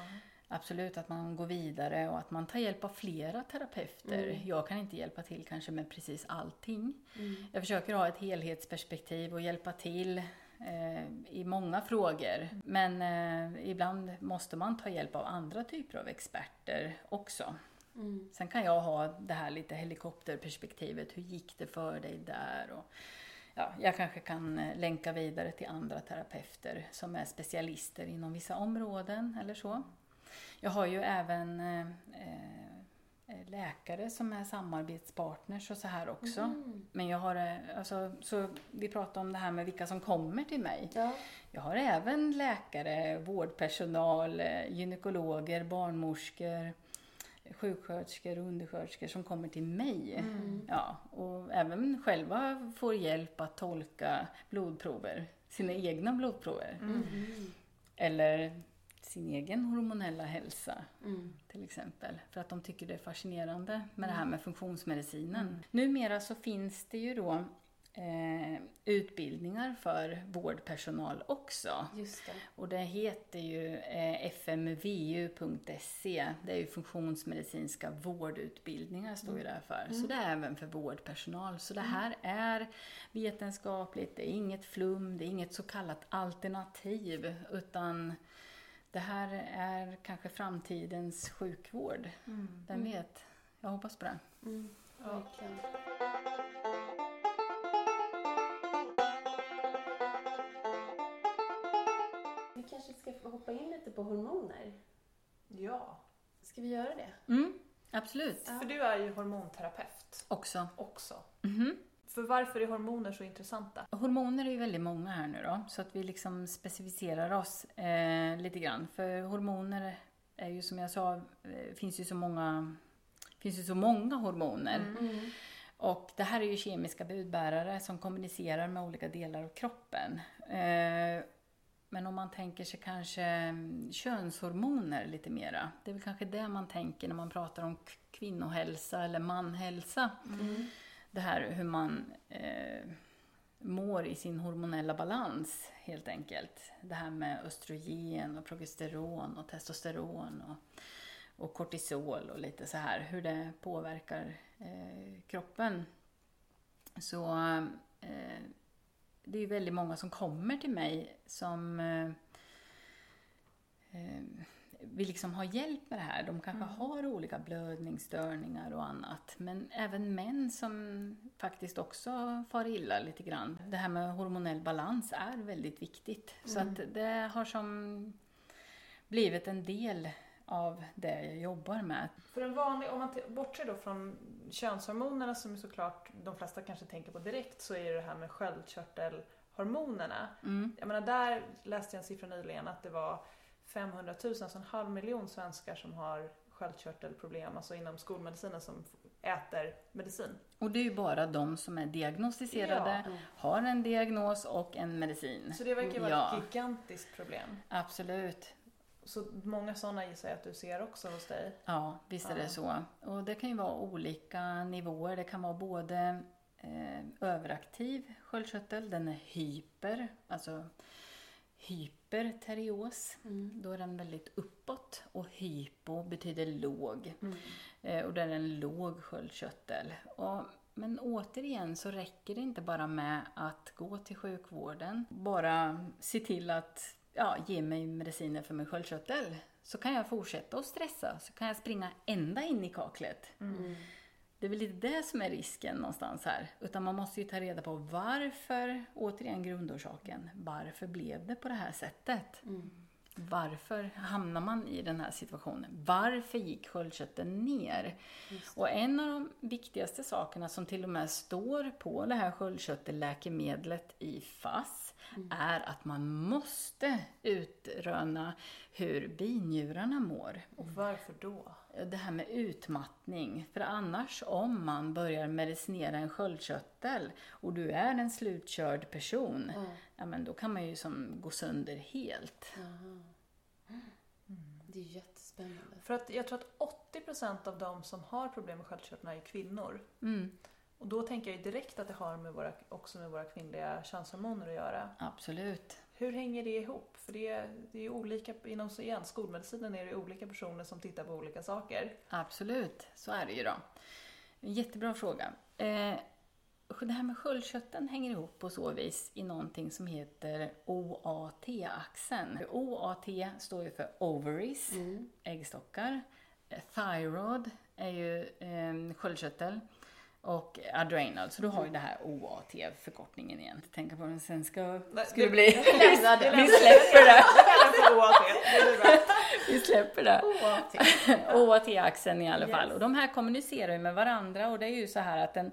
absolut att man går vidare och att man tar hjälp av flera terapeuter. Jag kan inte hjälpa till kanske med precis allting. Jag försöker ha ett helhetsperspektiv och hjälpa till i många frågor. Men eh, ibland måste man ta hjälp av andra typer av experter också. Mm. Sen kan jag ha det här lite helikopterperspektivet. Hur gick det för dig där? Och, ja, jag kanske kan eh, länka vidare till andra terapeuter som är specialister inom vissa områden eller så. Jag har ju även eh, eh, läkare som är samarbetspartners och så här också. Mm. Men jag har, eh, alltså, så vi pratar om det här med vilka som kommer till mig. Ja. Jag har även läkare, vårdpersonal, eh, gynekologer, barnmorskor, sjuksköterskor och undersköterskor som kommer till mig. Ja, och även själva får hjälp att tolka blodprover, sina egna blodprover. Mm. Eller sin egen hormonella hälsa Mm. till exempel. För att de tycker det är fascinerande med det här med funktionsmedicinen. Numera så finns det ju då eh, utbildningar för vårdpersonal också. Just det. Och det heter ju eh, fmvu.se. Det är ju funktionsmedicinska vårdutbildningar står ju där för. Så det är även för vårdpersonal. Så det här är vetenskapligt, det är inget flum, det är inget så kallat alternativ. Utan det här är kanske framtidens sjukvård. Vem vet? Jag hoppas på det. Mm. Verkligen. Vi kanske ska hoppa in lite på hormoner. ja. Ska vi göra det? Mm, absolut. För du är ju hormonterapeut Också. också. Mhm. För varför är hormoner så intressanta? Hormoner är ju väldigt många här nu då, så att vi liksom specificerar oss eh, lite grann. För hormoner är ju som jag sa, eh, finns ju så många, finns ju så många hormoner. Mm. Och det här är ju kemiska budbärare som kommunicerar med olika delar av kroppen. Eh, men om man tänker sig kanske mm, könshormoner lite mera. Det är väl kanske det man tänker när man pratar om kvinnohälsa eller manhälsa. Mm. Det här hur man eh, mår i sin hormonella balans helt enkelt. Det här med östrogen och progesteron och testosteron och, och kortisol och lite så här. Hur det påverkar eh, kroppen. Så eh, det är ju väldigt många som kommer till mig som eh, eh, vill liksom ha hjälp med det här. De kanske har olika blödningsstörningar och annat. Men även män som faktiskt också far illa lite grann. Det här med hormonell balans är väldigt viktigt. Så att det har som blivit en del av det jag jobbar med. För en vanlig, om man bortser då från könshormonerna som såklart de flesta kanske tänker på direkt så är det det här med sköldkörtelhormonerna. Mm. Jag menar där läste jag en siffra nyligen att det var 500 000, alltså en halv miljon svenskar som har sköldkörtelproblem, alltså inom skolmedicinen som äter medicin. Och det är ju bara de som är diagnostiserade, Ja. har en diagnos och en medicin. Så det verkar vara Ja. ett gigantiskt problem. Absolut. Så många sådana gissar jag att du ser också hos dig. Ja, visst är Ja. det så. Och det kan ju vara olika nivåer. Det kan vara både eh, överaktiv sköldkörtel, den är hyper, alltså hyperterios. Mm. Då är den väldigt uppåt och hypo betyder låg. Mm. Eh, och det är en låg sköldkörtel. Och, men återigen så räcker det inte bara med att gå till sjukvården. Bara se till att ja, ge mig mediciner för min sköldkörtel. Så kan jag fortsätta att stressa. Så kan jag springa ända in i kaklet. Mm. Det är väl lite det som är risken någonstans här. Utan man måste ju ta reda på varför, återigen grundorsaken, varför blev det på det här sättet? Mm. Varför hamnar man i den här situationen? Varför gick sköldkörteln ner? Och en av de viktigaste sakerna som till och med står på det här sköldkörtelläkemedlet i FASS är att man måste utröna hur binjurarna mår. Och varför då? Det här med utmattning. För annars om man börjar medicinera en sköldkörtel och du är en slutkörd person, ja men då kan man ju som gå sönder helt. Det är jättespännande. För att jag tror att 80% av de som har problem med sköldkörteln är kvinnor. Mm, Och då tänker jag direkt att det har med våra, också med våra kvinnliga könshormoner att göra. absolut. Hur hänger det ihop? För det är, det är olika, inom igen, skolmedicinen är det olika personer som tittar på olika saker. Absolut, så är det ju då. Jättebra fråga. Eh, det här med sköldkörteln hänger ihop på så vis i någonting som heter OAT-axeln. OAT står ju för ovaries, äggstockar. Eh, Thyroid är ju eh, sköldkörtel. Och adrenal, så du har ju det här OAT-förkortningen igen. Tänka på den sen ska, Nej, ska det bli. det. Vi släpper det. OAT. Vi släpper det. OAT. OAT-axeln i alla fall. Yes. Och de här kommunicerar ju med varandra och det är ju så här att den,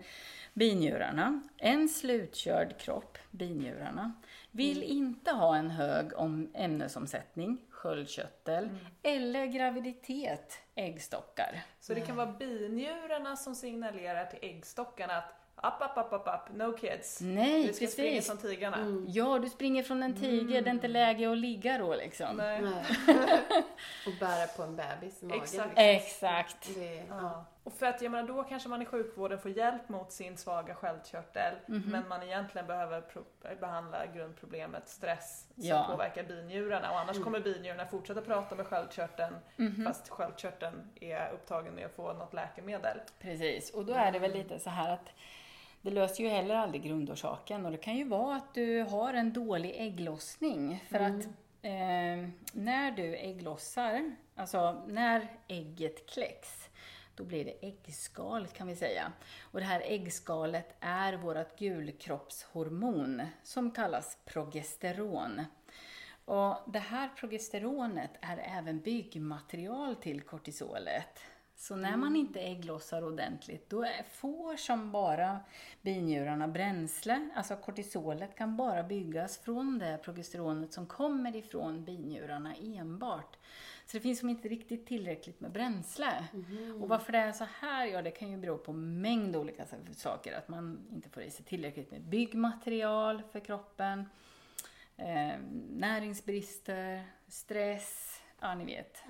binjurarna, en slutkörd kropp, binjurarna, vill inte ha en hög om ämnesomsättning, sköldkörtel, eller graviditet, äggstockar. Så det kan vara binjurarna som signalerar till äggstockarna att up, up, up, up, up, no kids. Nej, Vi ska springa precis. som tigrarna. Mm. Ja, du springer från en tiger, det är inte läge att ligga då liksom. Nej. Nej. och bära på en bebis i magen. Exakt. liksom. Exakt. Det, ja. Och för att jag menar, då kanske man i sjukvården får hjälp mot sin svaga sköldkörtel Mhm. men man egentligen behöver behandla grundproblemet stress som Ja. påverkar binjurarna och annars kommer binjurarna fortsätta prata med sköldkörteln Mhm. fast sköldkörteln är upptagen med att få något läkemedel. Precis, och då är det väl lite så här att det löser ju heller aldrig grundorsaken och det kan ju vara att du har en dålig ägglossning för att eh, när du ägglossar, alltså när ägget kläcks, då blir det äggskal kan vi säga. Och det här äggskalet är vårt gulkroppshormon som kallas progesteron. Och det här progesteronet är även byggmaterial till kortisolet. Så när man inte ägglossar ordentligt, då får som bara binjurarna bränsle. Alltså kortisolet kan bara byggas från det progesteronet som kommer ifrån binjurarna enbart. Så det finns som inte riktigt tillräckligt med bränsle. Och varför det är så här, ja det kan ju bero på en mängd olika saker. Att man inte får i sig tillräckligt med byggmaterial för kroppen eh, näringsbrister, stress, ja ni vet.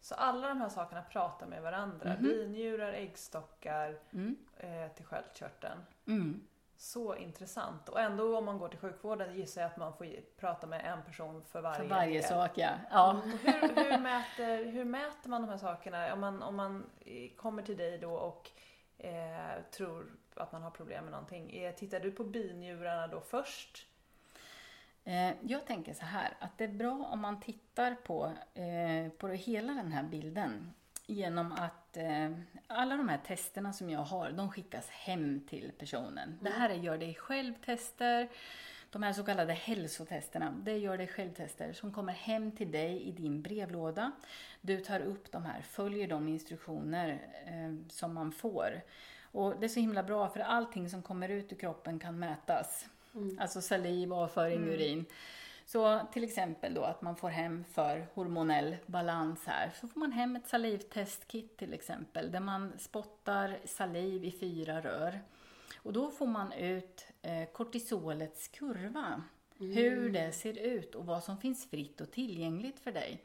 Så alla de här sakerna pratar med varandra. Binjurar, äggstockar Mm. eh, till sköldkörteln. Mm. Så intressant. Och ändå om man går till sjukvården gissar jag att man får prata med en person för varje, För varje sak ja. ja. Och hur, hur, mäter, hur mäter man de här sakerna? Om man, om man kommer till dig då och eh, tror att man har problem med någonting. Eh, tittar du på binjurarna då först? Eh, jag tänker så här, att det är bra om man tittar på, eh, på hela den här bilden genom att eh, alla de här testerna som jag har, de skickas hem till personen. Det här är gör dig själv-tester. De här så kallade hälsotesterna, det gör dig själv-tester som kommer hem till dig i din brevlåda. Du tar upp de här, följer de instruktioner eh, som man får. Och det är så himla bra för allting som kommer ut ur kroppen kan mätas. Alltså saliv, avföring, urin. Så till exempel då att man får hem för hormonell balans här. Så får man hem ett salivtestkit till exempel där man spottar saliv i fyra rör. Och då får man ut eh, kortisolets kurva. Hur det ser ut och vad som finns fritt och tillgängligt för dig.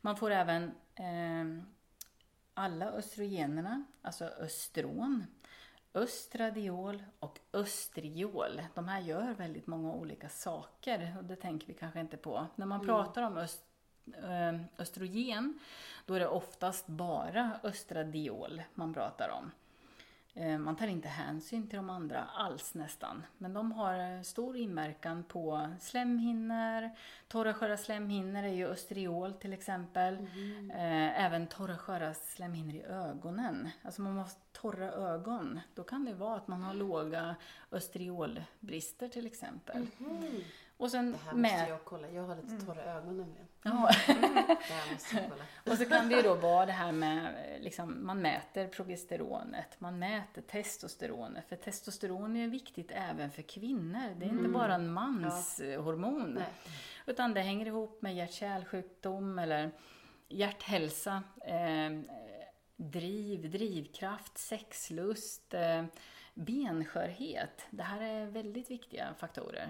Man får även eh, alla östrogenerna, alltså östron, östradiol och östriol. De här gör väldigt många olika saker och det tänker vi kanske inte på. När man pratar om öst, eh, östrogen, då är det oftast bara östradiol man pratar om. Eh, Man tar inte hänsyn till de andra alls nästan. Men de har eh, stor inverkan på slemhinnor. Torra sköra slemhinnor är ju östriol till exempel. Eh, Även torra sköra slemhinnor i ögonen. Alltså man måste torra ögon. Då kan det vara att man har låga östriolbrister till exempel. Och sen Det här måste med... jag kolla. Jag har lite torra ögon nämligen. Ja. Det här måste jag kolla. Och så kan det ju då vara det här med, liksom, man mäter progesteronet, man mäter testosteronet. För testosteron är viktigt även för kvinnor. Det är inte bara en manshormon. Nej. Utan det hänger ihop med hjärt-kärlsjukdom eller hjärthälsa, eh, driv, drivkraft, sexlust, eh, benskörhet. Det här är väldigt viktiga faktorer.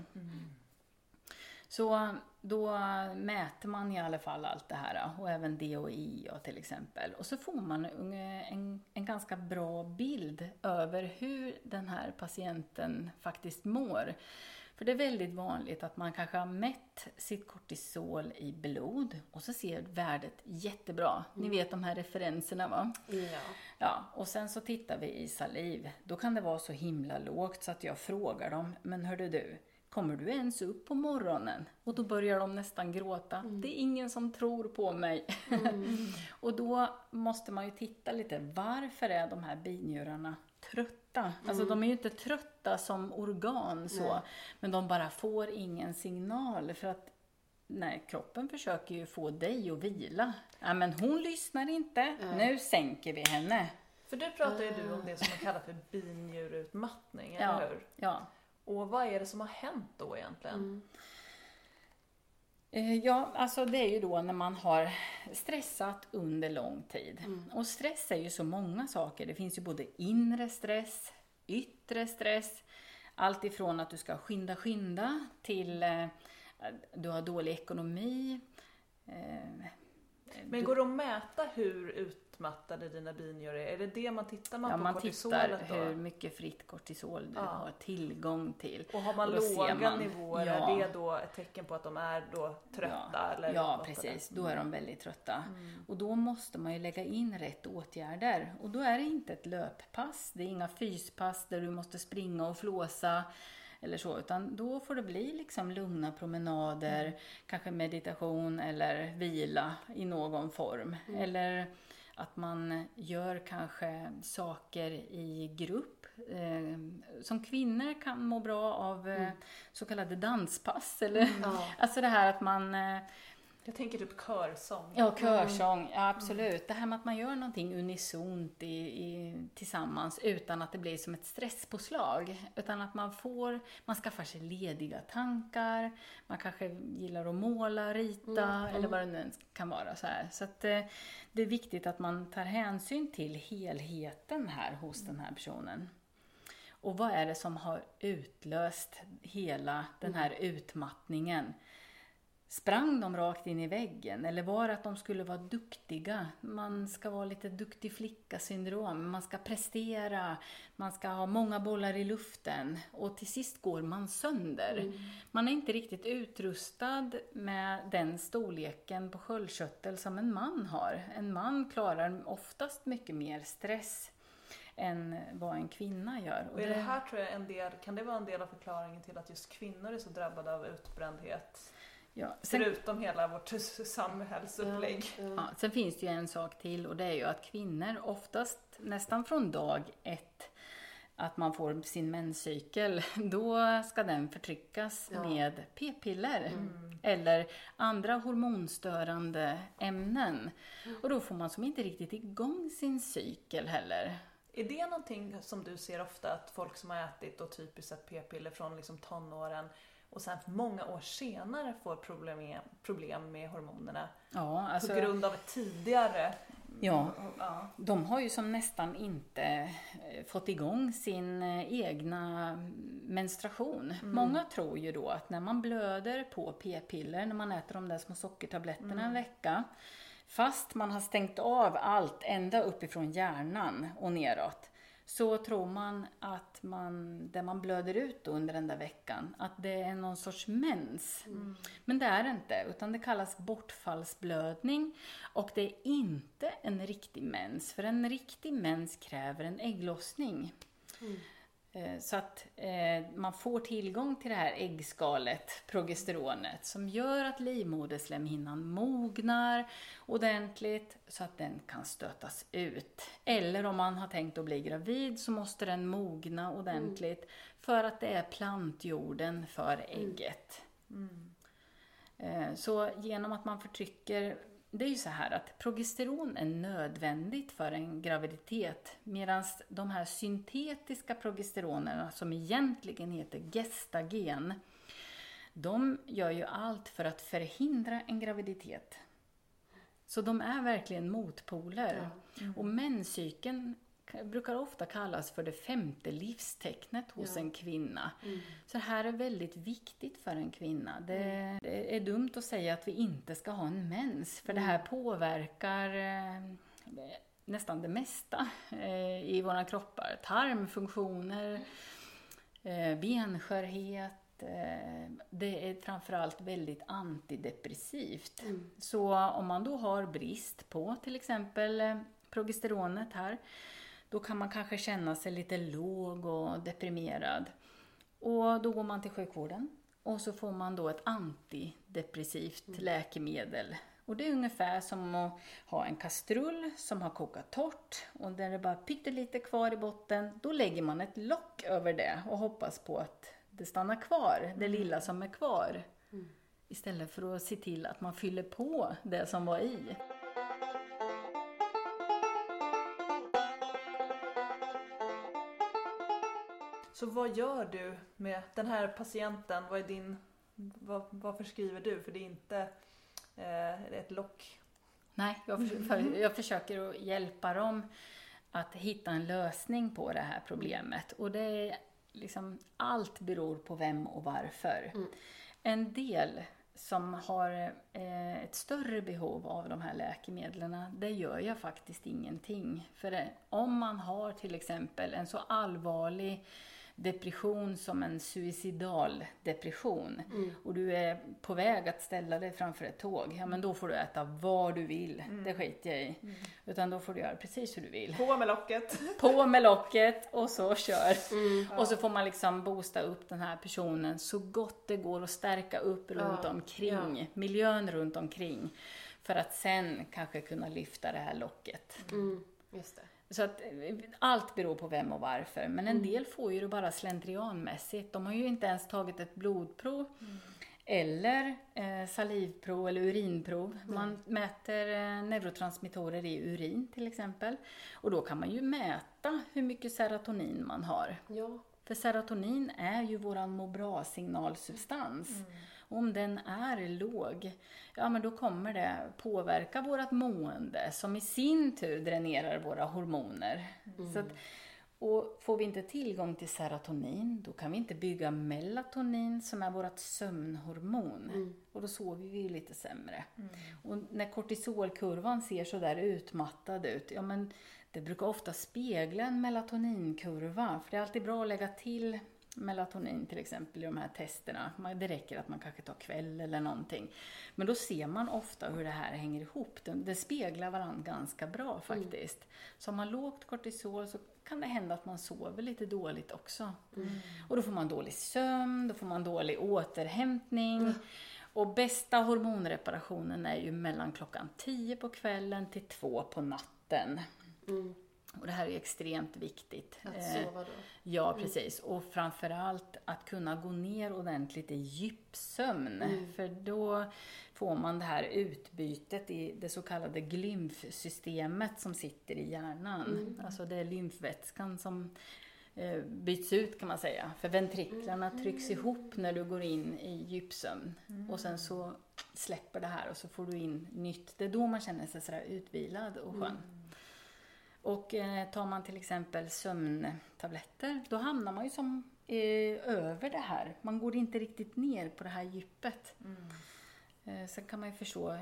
Så då mäter man i alla fall allt det här och även DOI till exempel. Och så får man en, en ganska bra bild över hur den här patienten faktiskt mår. För det är väldigt vanligt att man kanske har mätt sitt kortisol i blod och så ser värdet jättebra. Ni vet de här referenserna va? Ja. Ja, och sen så tittar vi i saliv. Då kan det vara så himla lågt så att jag frågar dem, men hörde du, kommer du ens upp på morgonen? Och då börjar de nästan gråta. Det är ingen som tror på mig. och då måste man ju titta lite, varför är de här binjurarna trötta? Alltså de är ju inte trötta som organ så, Nej. men de bara får ingen signal för att Nej, kroppen försöker ju få dig att vila. Ja, men hon lyssnar inte. Nu sänker vi henne. För du pratar ju du om det som man kallar för binjurutmattning, Ja. eller hur? Ja. Och vad är det som har hänt då egentligen? Eh, Ja, alltså det är ju då när man har stressat under lång tid. Och stress är ju så många saker. Det finns ju både inre stress, yttre stress, allt ifrån att du ska skynda, skynda till eh, du har dålig ekonomi. Eh, Men går det att mäta hur utmattade dina binjur är? Är det det man tittar man ja, på man kortisolet tittar då? hur mycket fritt kortisol du Ja. har tillgång till. Och har man Och låga man- nivåer, ja. är det då ett tecken på att de är då trötta? Ja, eller ja precis. Då är de väldigt trötta. Och då måste man ju lägga in rätt åtgärder. Och då är det inte ett löppass, det är inga fyspass där du måste springa och flåsa eller så, utan då får det bli liksom lugna promenader, kanske meditation eller vila i någon form. Eller att man gör kanske saker i grupp. Eh, som kvinnor kan må bra av eh, så kallade danspass. Eller, Ja. Alltså det här att man eh, Jag tänker typ körsång. Ja, körsång. Ja, absolut. Det här med att man gör någonting unisont i, i, tillsammans utan att det blir som ett stresspåslag. Utan att man får, man skaffar sig lediga tankar, man kanske gillar att måla, rita eller vad det nu kan vara. Så, här. så att, eh, det är viktigt att man tar hänsyn till helheten här hos den här personen. Och vad är det som har utlöst hela den här utmattningen? Sprang de rakt in i väggen eller var det att de skulle vara duktiga? Man ska vara lite duktig flicka-syndrom, man ska prestera, man ska ha många bollar i luften och till sist går man sönder. Man är inte riktigt utrustad med den storleken på sköldkörtel som en man har. En man klarar oftast mycket mer stress än vad en kvinna gör. Och är det här tror jag en del, kan det vara en del av förklaringen till att just kvinnor är så drabbade av utbrändhet? Ja, sen, Förutom hela vårt samhällsupplägg. Ja, sen finns det ju en sak till och det är ju att kvinnor oftast nästan från dag ett att man får sin menscykel, då ska den förtryckas Ja. med p-piller eller andra hormonstörande ämnen. Och då får man som inte riktigt igång sin cykel heller. Är det någonting som du ser ofta att folk som har ätit och typiskt sett p-piller från liksom tonåren och sen många år senare får problem med, problem med hormonerna Ja, alltså, på grund av tidigare... ja, Ja. de har ju som nästan inte eh, fått igång sin eh, egna menstruation. Många tror ju då att när man blöder på p-piller, när man äter de där små sockertabletterna en vecka, fast man har stängt av allt ända uppifrån hjärnan och neråt, så tror man att man, det man blöder ut under den där veckan, att det är någon sorts mens. Men det är det inte, utan det kallas bortfallsblödning och det är inte en riktig mens, för en riktig mens kräver en ägglossning. Eh, Så att eh, man får tillgång till det här äggskalet, progesteronet, som gör att livmoderslemhinnan mognar ordentligt så att den kan stötas ut. Eller om man har tänkt att bli gravid så måste den mogna ordentligt för att det är plantjorden för ägget. Eh, Så genom att man förtrycker det är ju så här att progesteron är nödvändigt för en graviditet medan de här syntetiska progesteronerna som egentligen heter gestagen de gör ju allt för att förhindra en graviditet. Så de är verkligen motpoler. Och menscykeln brukar ofta kallas för det femte livstecknet hos Ja. en kvinna. Mm. Så det här är väldigt viktigt för en kvinna. Det, det är dumt att säga att vi inte ska ha en mens, för det här påverkar eh, nästan det mesta eh, i våra kroppar. Tarmfunktioner, eh, benskörhet. Eh, det är framförallt väldigt antidepressivt. Så om man då har brist på till exempel eh, progesteronet här, då kan man kanske känna sig lite låg och deprimerad. Och då går man till sjukvården och så får man då ett antidepressivt läkemedel. Och det är ungefär som att ha en kastrull som har kokat torrt och där det bara pyttelite kvar i botten. Då lägger man ett lock över det och hoppas på att det stannar kvar, det lilla som är kvar. Istället för att se till att man fyller på det som var i. Så vad gör du med den här patienten? Vad är din, vad, vad förskriver du? För det är inte eh, ett lock. Nej, jag, för, för, jag försöker att hjälpa dem att hitta en lösning på det här problemet. Och det är liksom, allt beror på vem och varför. En del som har eh, ett större behov av de här läkemedlen, det gör jag faktiskt ingenting. För det, om man har till exempel en så allvarlig depression som en suicidal depression och du är på väg att ställa dig framför ett tåg, ja men då får du äta vad du vill. Det skiter jag i. Utan då får du göra precis hur du vill. På med locket! På med locket och så kör. Och så får man liksom boosta upp den här personen så gott det går och stärka upp runt Ja, omkring, miljön runt omkring. För att sen kanske kunna lyfta det här locket. Mm. Just det. Så att eh, allt beror på vem och varför. Men en del får ju det bara slentrianmässigt. De har ju inte ens tagit ett blodprov. Eller eh, salivprov eller urinprov. Man mäter eh, neurotransmittorer i urin till exempel. Och då kan man ju mäta hur mycket serotonin man har. Ja. För serotonin är ju våran må bra-signalsubstans. Och om den är låg, ja men då kommer det påverka vårt mående som i sin tur dränerar våra hormoner. Så att, och får vi inte tillgång till serotonin, då kan vi inte bygga melatonin som är vårt sömnhormon. Och då sover vi ju lite sämre. Och när kortisolkurvan ser så där utmattad ut, ja men det brukar ofta spegla en melatoninkurva. För det är alltid bra att lägga till melatonin till exempel i de här testerna. Det räcker att man kanske tar kväll eller någonting. Men då ser man ofta hur det här hänger ihop. Det, speglar varandra ganska bra faktiskt. Så har man lågt kortisol så kan det hända att man sover lite dåligt också. Och då får man dålig sömn, då får man dålig återhämtning. Och bästa hormonreparationen är ju mellan klockan 10 på kvällen till 2 på natten. Mm. Och det här är extremt viktigt. Att Eh, sova då. Ja, precis. Och framförallt att kunna gå ner ordentligt i djupsömn. För då får man det här utbytet i det så kallade glymfsystemet som sitter i hjärnan. Alltså det är lymfvätskan som eh, byts ut kan man säga. För ventriklarna trycks ihop när du går in i djupsömn. Och sen så släpper det här och så får du in nytt. Det är då man känner sig sådär utvilad och skön. Och eh, tar man till exempel sömntabletter, då hamnar man ju som eh, över det här. Man går inte riktigt ner på det här djupet. Eh, sen kan man ju förstå,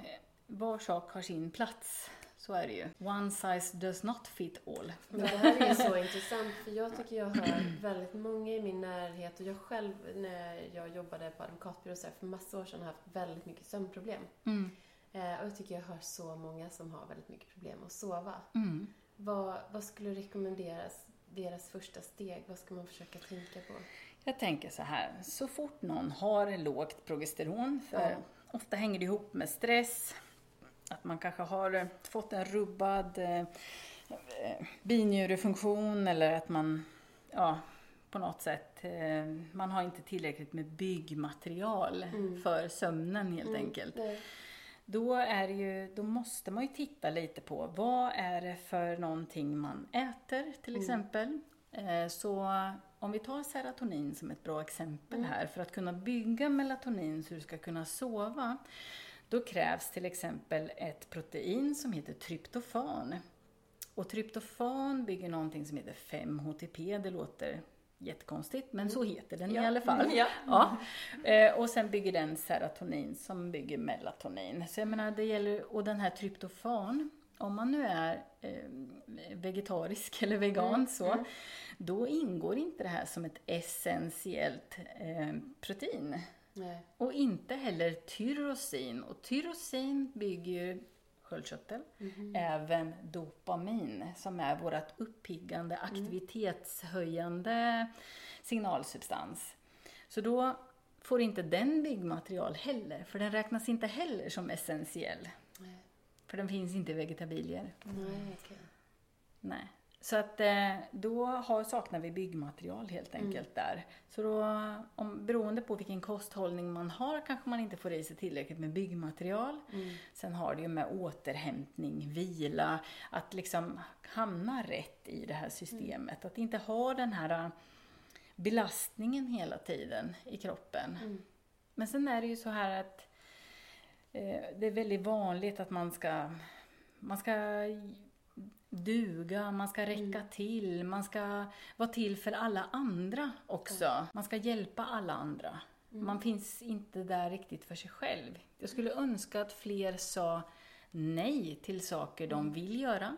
var sak har sin plats. Så är det ju. One size does not fit all. Men det här är så intressant för jag tycker jag hör väldigt många i min närhet och jag själv när jag jobbade på advokatbyrå så här, för massa år sedan har haft väldigt mycket sömnproblem. Mm. Eh, och jag tycker jag hör så många som har väldigt mycket problem att sova. Mm. Vad, vad skulle rekommenderas deras första steg? Vad ska man försöka tänka på? Jag tänker så här, så fort någon har lågt progesteron, för Ja. ofta hänger det ihop med stress, att man kanske har eh, fått en rubbad eh, eh, binjurefunktion eller att man ja, på något sätt, eh, man har inte tillräckligt med byggmaterial Mm. för sömnen helt enkelt. Då, är ju, då måste man ju titta lite på vad är det för någonting man äter till exempel. Eh, Så om vi tar serotonin som ett bra exempel här, för att kunna bygga melatonin så du ska kunna sova, då krävs till exempel ett protein som heter tryptofan. Och tryptofan bygger någonting som heter 5-HTP, det låter jättekonstigt, men så heter den i alla fall. Ja. Ja. Eh, och sen bygger den serotonin som bygger melatonin. Så jag menar, det gäller, och den här tryptofan, om man nu är eh, vegetarisk eller vegan så, då ingår inte det här som ett essentiellt eh, protein. Nej. Och inte heller tyrosin. Och tyrosin bygger ju sköldkörtel, även dopamin som är vårt uppiggande, aktivitetshöjande signalsubstans. Så då får inte den byggmaterial heller, för den räknas inte heller som essentiell. Nej. För den finns inte i vegetabilier. Nej, okej. Nej. Så att eh, då har, saknar vi byggmaterial helt enkelt där. Så då, om, beroende på vilken kosthållning man har kanske man inte får i sig tillräckligt med byggmaterial. Sen har det ju med återhämtning, vila, att liksom hamna rätt i det här systemet. Att inte ha den här eh, belastningen hela tiden i kroppen. Men sen är det ju så här att eh, det är väldigt vanligt att man ska, man ska duga, man ska räcka till, man ska vara till för alla andra också. Man ska hjälpa alla andra. Man finns inte där riktigt för sig själv. Jag skulle önska att fler sa nej till saker de vill göra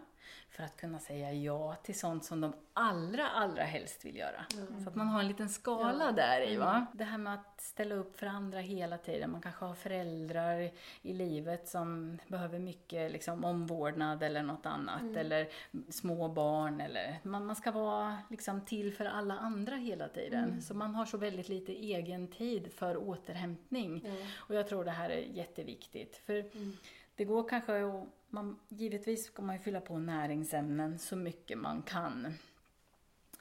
för att kunna säga ja till sånt som de allra, allra helst vill göra. Så att man har en liten skala där i. Va? Det här med att ställa upp för andra hela tiden. Man kanske har föräldrar i livet som behöver mycket liksom, omvårdnad eller något annat. Eller små barn. Eller, man, man ska vara liksom, till för alla andra hela tiden. Så man har så väldigt lite egen tid för återhämtning. Och jag tror det här är jätteviktigt. För det går kanske att, man, givetvis ska man ju fylla på näringsämnen så mycket man kan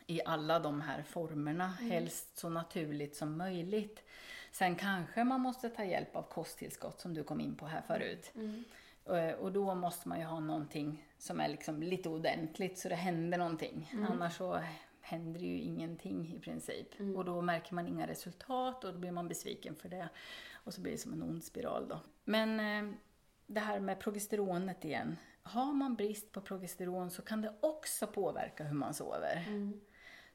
i alla de här formerna, helst så naturligt som möjligt. Sen kanske man måste ta hjälp av kosttillskott som du kom in på här förut. Eh, Och då måste man ju ha någonting som är liksom lite ordentligt så det händer någonting. Annars så händer det ju ingenting i princip. Och då märker man inga resultat och då blir man besviken för det. Och så blir det som en ond spiral då. Men eh, det här med progesteronet igen. Har man brist på progesteron så kan det också påverka hur man sover.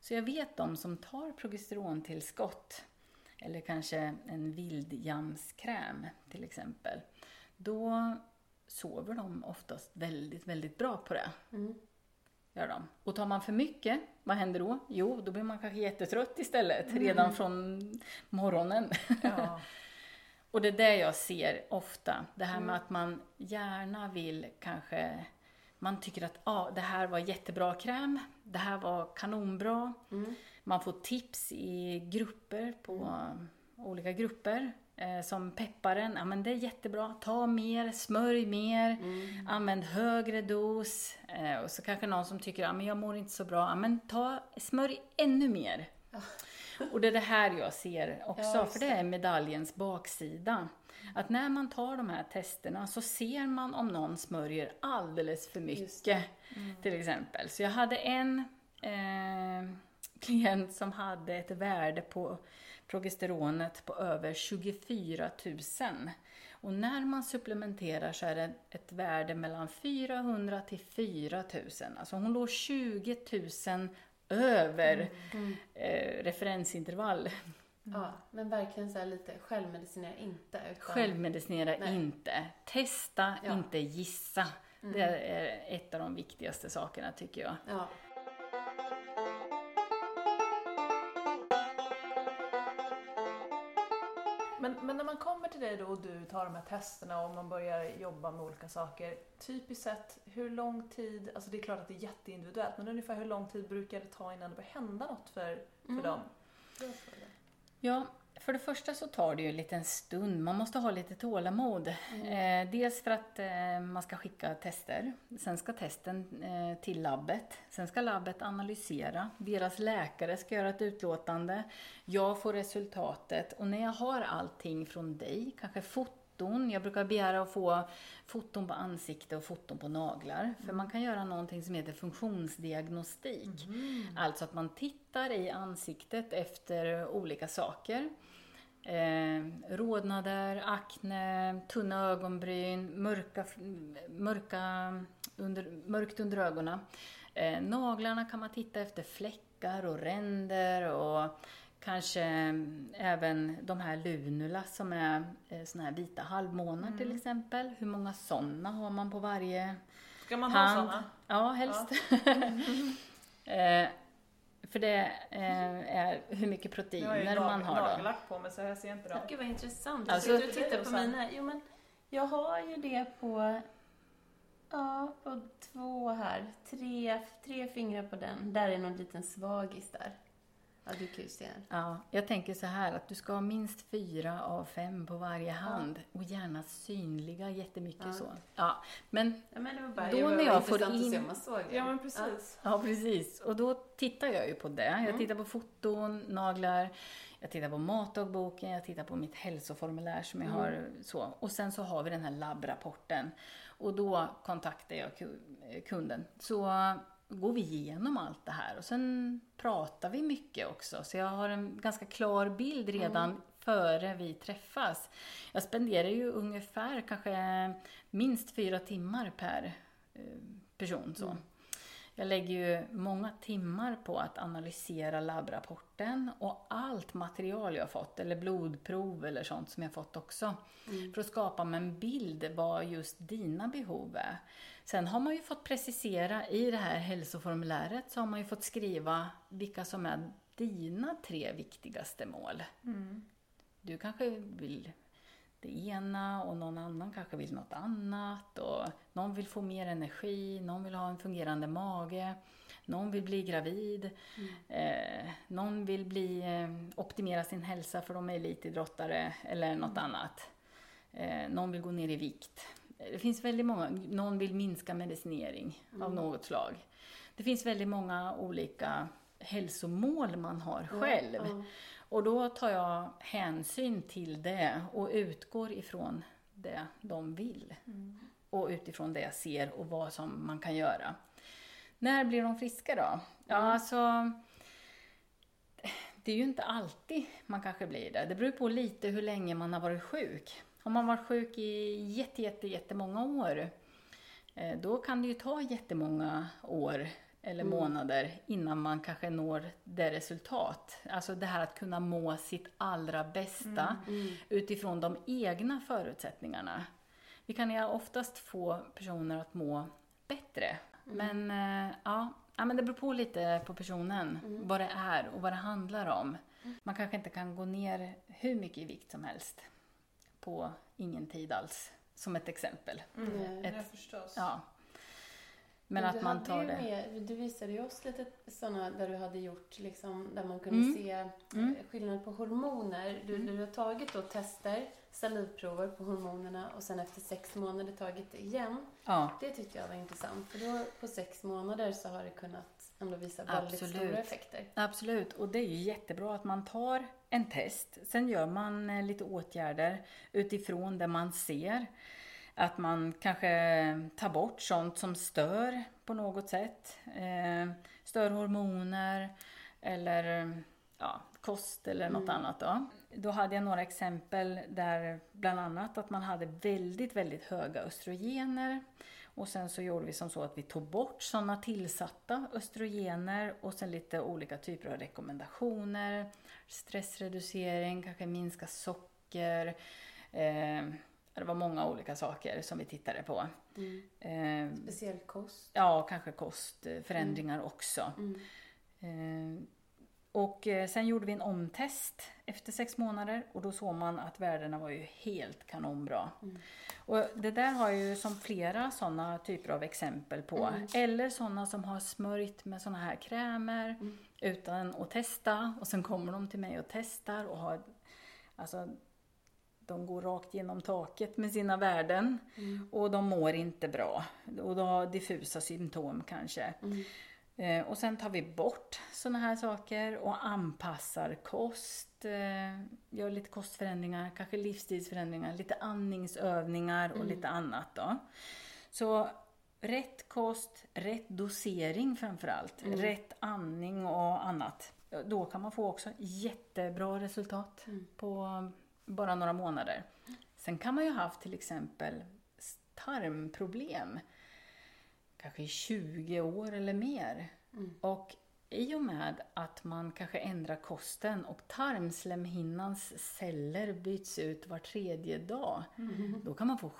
Så jag vet de som tar progesterontillskott eller kanske en vildjamskräm till exempel. Då sover de oftast väldigt, väldigt bra på det. Gör de. Och tar man för mycket, vad händer då? Jo, då blir man kanske jättetrött istället redan från morgonen. Ja. Och det är det jag ser ofta. Det här med att man gärna vill kanske... Man tycker att ah, det här var jättebra kräm, det här var kanonbra. Man får tips i grupper, på olika grupper. Eh, som pepparen, ja men det är jättebra, ta mer, smörj mer, använd högre dos. Eh, och så kanske någon som tycker, ja men jag mår inte så bra, ja men ta, smörj ännu mer. Och det är det här jag ser också, Ja, för det är medaljens baksida. Att när man tar de här testerna så ser man om någon smörjer alldeles för mycket. Till exempel. Så jag hade en eh, klient som hade ett värde på progesteronet på över 24 000. Och när man supplementerar så är det ett värde mellan 400 till 4 000. Alltså hon låg 20 000 över eh, referensintervall. Ja, men verkligen så här lite självmedicinera inte. Utan, Självmedicinera Nej. inte. Testa, Ja. inte gissa. Det är ett av de viktigaste sakerna tycker jag. Ja. Men, men när man kommer till dig då och du tar de här testerna och man börjar jobba med olika saker. Typiskt sett, hur lång tid, alltså det är klart att det är jätteindividuellt, men ungefär hur lång tid brukar det ta innan det börjar hända något för, för dem? Ja, för det första så tar det ju en liten stund. Man måste ha lite tålamod. Eh, dels för att eh, man ska skicka tester. Sen ska testen eh, till labbet. Sen ska labbet analysera. Deras läkare ska göra ett utlåtande. Jag får resultatet. Och när jag har allting från dig, kanske foton. Jag brukar begära att få foton på ansikte och foton på naglar. För man kan göra någonting som heter funktionsdiagnostik. Alltså att man tittar i ansiktet efter olika saker. Eh, rodnader, akne, tunna ögonbryn, mörka, mörka under, mörkt under ögonen. Eh, naglarna kan man titta efter fläckar och ränder och kanske även de här lunula som är eh, såna här vita halvmånar till exempel. Hur många sådana har man på varje Ska man ha hand? såna? Ja, helst. eh, för det eh, är hur mycket har jag proteiner ju man nag- har då. nagellack på mig så jag ser inte dem. Gud vad intressant. Alltså- jag sitter och tittar Det är på mina. Jo men, jag har ju det på, ja, på två här. Tre, tre fingrar på den. Där är någon liten svagis där. Ja, du kan ju se. Ja, jag tänker så här att du ska ha minst fyra av fem på varje hand och gärna synliga jättemycket Ja. så. Ja, men Ja, men det var bara Då var när jag får att se in- om man såg det. Ja men precis. Ja, precis. Och då tittar jag ju på det. Jag tittar på foton, naglar, jag tittar på matdagboken, jag tittar på mitt hälsoformulär som jag har så. Och sen så har vi den här labbrapporten. Och då kontaktar jag ku- kunden. Så går vi igenom allt det här och sen pratar vi mycket också. Så jag har en ganska klar bild redan före vi träffas. Jag spenderar ju ungefär kanske minst fyra timmar per eh, person. Så. Jag lägger ju många timmar på att analysera labbrapporten och allt material jag fått, eller blodprov eller sånt som jag fått också. För att skapa mig en bild vad just dina behov är. Sen har man ju fått precisera i det här hälsoformuläret så har man ju fått skriva vilka som är dina tre viktigaste mål. Du kanske vill det ena och någon annan kanske vill något annat. Och någon vill få mer energi, någon vill ha en fungerande mage, någon vill bli gravid, eh, någon vill bli, eh, optimera sin hälsa för de är elitidrottare eller något annat. Eh, någon vill gå ner i vikt. Det finns väldigt många, någon vill minska medicinering av något slag. Det finns väldigt många olika hälsomål man har själv. Ja. Och då tar jag hänsyn till det och utgår ifrån det de vill. Och utifrån det jag ser och vad som man kan göra. När blir de friska då? Ja, alltså... Det är ju inte alltid man kanske blir det. Det beror på lite hur länge man har varit sjuk. Om man varit sjuk i jätte, jätte, jättemånga år, eh, då kan det ju ta jättemånga år eller månader innan man kanske når det resultat. Alltså det här att kunna må sitt allra bästa utifrån de egna förutsättningarna. Vi kan ju oftast få personer att må bättre. Men eh, ja, ja, men det beror på lite på personen, vad det är och vad det handlar om. Man kanske inte kan gå ner hur mycket i vikt som helst på ingen tid alls, som ett exempel. Mm. Ja, Ett- förstås. Ja. Men du att man tar det. Med, du visade ju oss lite sådana där du hade gjort, liksom, där man kunde Mm. se Mm. eh, skillnad på hormoner. Du, du har tagit då tester, salivprover på hormonerna och sen efter sex månader tagit det igen. Ja, Det tyckte jag var intressant för då på sex månader så har det kunnat ändå visa väldigt Absolut. stora effekter. Absolut, och det är ju jättebra att man tar en test. Sen gör man eh, lite åtgärder utifrån det man ser. Att man kanske tar bort sånt som stör på något sätt. Eh, stör hormoner eller ja, kost eller något annat. Då. då hade jag några exempel där bland annat att man hade väldigt, väldigt höga östrogener. Och sen så gjorde vi som så att vi tog bort sådana tillsatta östrogener och sen lite olika typer av rekommendationer. Stressreducering, kanske minska socker. Eh, det var många olika saker som vi tittade på. Eh, Speciell kost. ja, kanske kostförändringar också. Mm. Eh, och eh, sen gjorde vi en omtest efter sex månader och då såg man att värdena var ju helt kanonbra. Och det där har jag ju som flera sådana typer av exempel på. Eller sådana som har smörjt med sådana här krämer utan att testa och sen kommer de till mig och testar och har Alltså, de går rakt genom taket med sina värden och de mår inte bra. Och de har diffusa symptom kanske. Eh, och sen tar vi bort sådana här saker och anpassar kost, eh, gör lite kostförändringar, kanske livsstilsförändringar, lite andningsövningar och lite annat då. Så rätt kost, rätt dosering framförallt, rätt andning och annat. Då kan man få också jättebra resultat på bara några månader. Sen kan man ju ha haft till exempel tarmproblem kanske i 20 år eller mer. Och i och med att man kanske ändrar kosten och tarmslemhinnans celler byts ut var tredje dag, då kan man få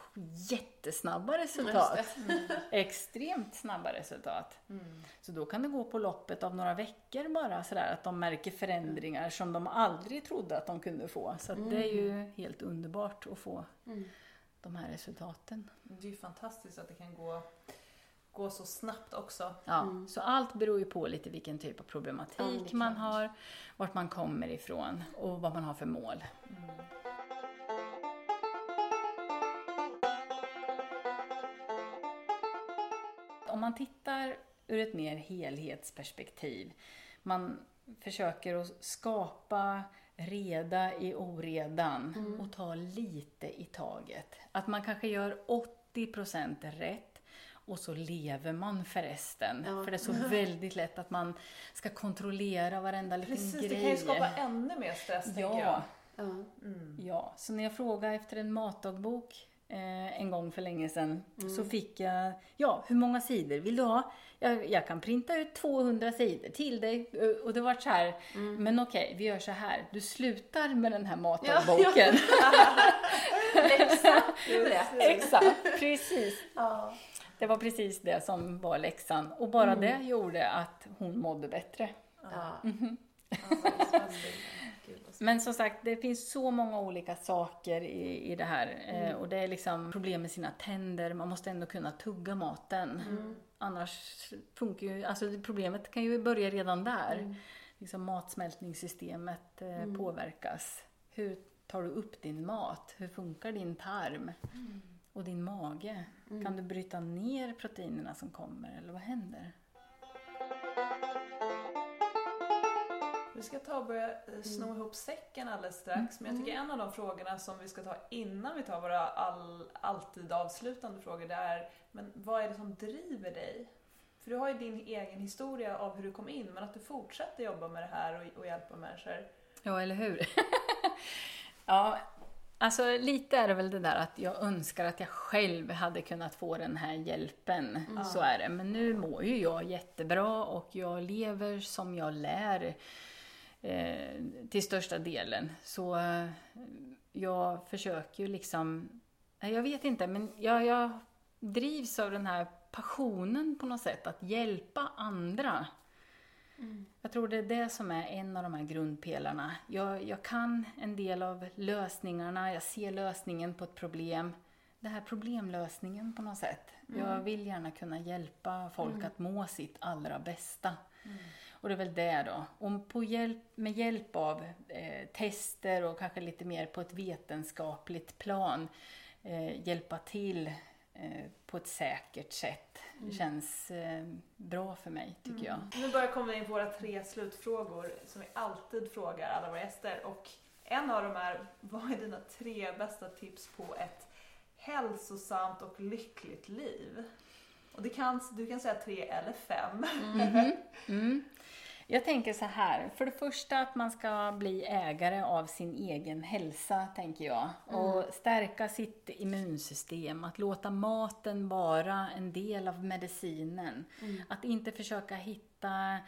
jättesnabba resultat. Extremt snabba resultat. Så då kan det gå på loppet av några veckor bara sådär att de märker förändringar som de aldrig trodde att de kunde få. Så det är ju helt underbart att få de här resultaten. Det är ju fantastiskt att det kan gå, gå så snabbt också. Ja, Så allt beror ju på lite vilken typ av problematik Ja, man klart. har, vart man kommer ifrån och vad man har för mål. Om man tittar ur ett mer helhetsperspektiv, man försöker att skapa reda i oredan Mm. och ta lite i taget. Att man kanske gör 80% rätt och så lever man för resten. Ja. För det är så väldigt lätt att man ska kontrollera varenda liten Precis, grej. det kan ju skapa ännu mer stress tänker jag. ja, Ja. ja, så när jag frågade efter en matdagbok eh, en gång för länge sedan Mm. så fick jag, ja, hur många sidor vill du ha? Jag, jag kan printa ut 200 sidor till dig. Eh, Och det var så här, Mm. men okej, vi gör så här. Du slutar med den här matdagboken. Läxa. Rätt. Exakt, precis. Ja. Det var precis det som var läxan. Och bara Mm. det gjorde att hon mådde bättre. Ja. Vad Men som sagt, det finns så många olika saker i, i det här. Eh, Mm. och det är liksom problem med sina tänder, man måste ändå kunna tugga maten. Mm. Annars funkar ju, alltså problemet kan ju börja redan där. Mm. Liksom matsmältningssystemet eh, påverkas. Hur tar du upp din mat? Hur funkar din tarm? Mm. Och din mage? Kan du bryta ner proteinerna som kommer eller vad händer? Vi ska ta och börja eh, sno ihop säcken alldeles strax. Men jag tycker en av de frågorna som vi ska ta innan vi tar våra all, alltid avslutande frågor det är men vad är det som driver dig? För du har ju din egen historia av hur du kom in men att du fortsätter jobba med det här och, och hjälpa människor. Ja, eller hur? ja, alltså lite är det väl det där att jag önskar att jag själv hade kunnat få den här hjälpen. Så är det. Men nu mår ju jag jättebra och jag lever som jag lär eh, till största delen. Så eh, jag försöker ju liksom, jag vet inte, men jag, jag drivs av den här passionen på något sätt, att hjälpa andra. Jag tror det är det som är en av de här grundpelarna. Jag, jag kan en del av lösningarna, jag ser lösningen på ett problem. Det här problemlösningen på något sätt. Jag vill gärna kunna hjälpa folk att må sitt allra bästa. Och det är väl det då. Och på hjälp, med hjälp av eh, tester och kanske lite mer på ett vetenskapligt plan eh, hjälpa till eh, på ett säkert sätt. Det känns eh, bra för mig tycker jag. Nu börjar komma in på våra tre slutfrågor som vi alltid frågar alla våra gäster. Och en av dem är, vad är dina tre bästa tips på ett hälsosamt och lyckligt liv? Och det kan, du kan säga tre eller fem. Mm. Jag tänker så här, för det första att man ska bli ägare av sin egen hälsa, tänker jag. Och stärka sitt immunsystem, att låta maten vara en del av medicinen. Att inte försöka hitta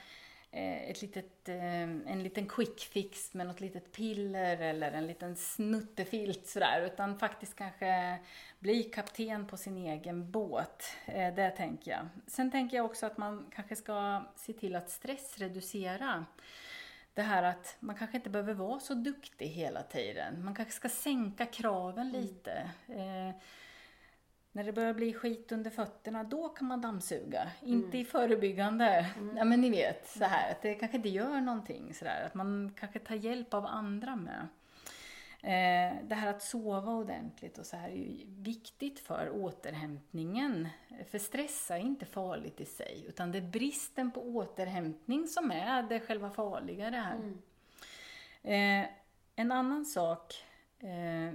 ett litet, eh, en liten quick fix med något litet piller eller en liten snuttefilt sådär. Utan faktiskt kanske bli kapten på sin egen båt. Eh, det tänker jag. Sen tänker jag också att man kanske ska se till att stressreducera. Det här att man kanske inte behöver vara så duktig hela tiden. Man kanske ska sänka kraven lite. Eh, när det börjar bli skit under fötterna, då kan man dammsuga. Inte i förebyggande. Ja, men ni vet, så här, att det kanske inte gör någonting. Så där, att man kanske tar hjälp av andra med. Eh, det här att sova ordentligt och så här är ju viktigt för återhämtningen. För stress är inte farligt i sig, utan det är bristen på återhämtning som är det själva farliga det här. Mm. Eh, en annan sak,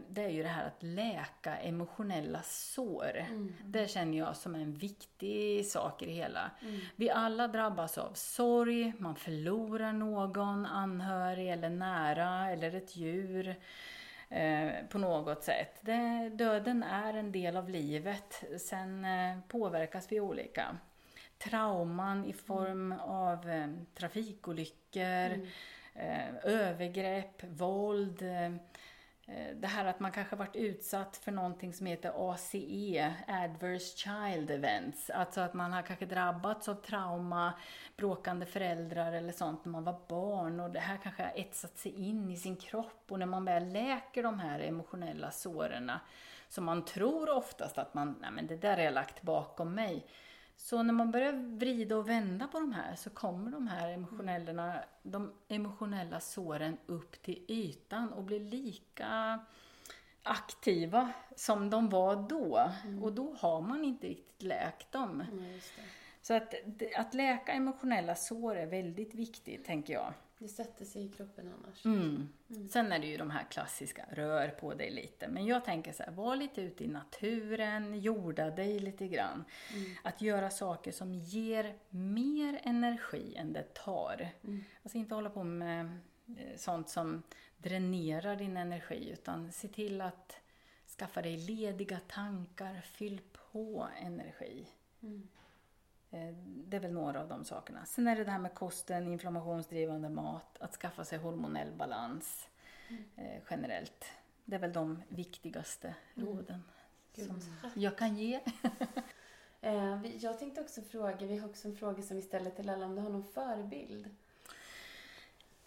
det är ju det här att läka emotionella sår. Mm. Det känner jag som en viktig sak i det hela. Vi alla drabbas av sorg, man förlorar någon anhörig eller nära eller ett djur eh, på något sätt. Det, döden är en del av livet, sen eh, påverkas vi olika. Trauman i form av eh, trafikolyckor, eh, övergrepp, våld. Eh, det här att man kanske varit utsatt för någonting som heter ACE, Adverse Child Events. Alltså att man har kanske drabbats av trauma, bråkande föräldrar eller sånt när man var barn och det här kanske har etsat sig in i sin kropp och när man väl läker de här emotionella såren som man tror oftast att man, nej men det där har jag lagt bakom mig. Så när man börjar vrida och vända på de här så kommer de här emotionella, de emotionella såren upp till ytan och blir lika aktiva som de var då. Och då har man inte riktigt läkt dem. Mm. Så att, att läka emotionella sår är väldigt viktigt, tänker jag. Det sätter sig i kroppen annars. Mm. Sen är det ju de här klassiska, rör på dig lite. Men jag tänker så här, var lite ute i naturen, jorda dig lite grann. Att göra saker som ger mer energi än det tar. Alltså inte hålla på med eh, sånt som dränerar din energi, utan se till att skaffa dig lediga tankar, fyll på energi. Eh, Det är väl några av de sakerna. Sen är det det här med kosten, inflammationsdrivande mat, att skaffa sig hormonell balans eh, generellt. Det är väl de viktigaste råden Gud, som jag kan ge. Eh, jag tänkte också fråga, vi har också en fråga som vi ställer till alla om du har någon förebild.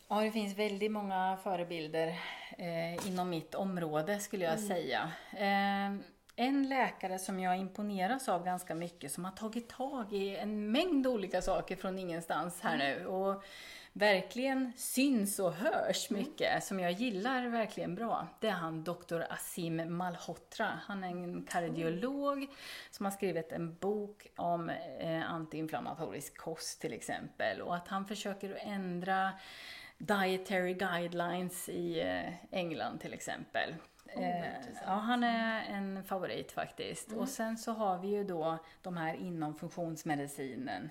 Ja, det finns väldigt många förebilder eh, inom mitt område skulle jag säga. Eh, en läkare som jag imponeras av ganska mycket som har tagit tag i en mängd olika saker från ingenstans här nu och verkligen syns och hörs mycket som jag gillar verkligen bra. Det är han Dr. Asim Malhotra. Han är en kardiolog som har skrivit en bok om eh, antiinflammatorisk kost till exempel och att han försöker ändra dietary guidelines i eh, England till exempel. Eh, ja, han är en favorit faktiskt. Och sen så har vi ju då de här inom funktionsmedicinen.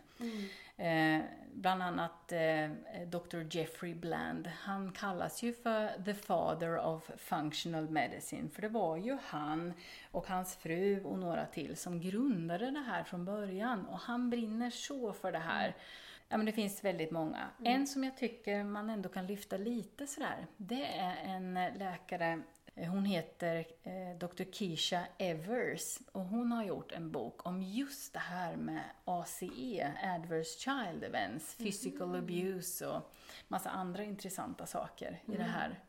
Eh, bland annat eh, Dr. Jeffrey Bland. Han kallas ju för the father of functional medicine. För det var ju han och hans fru och några till som grundade det här från början. Och han brinner så för det här. Ja, men det finns väldigt många. En som jag tycker man ändå kan lyfta lite sådär, det är en läkare Hon heter eh, Dr. Keisha Evers och hon har gjort en bok om just det här med ACE, Adverse Child Events, Physical Abuse och massa andra intressanta saker i det här.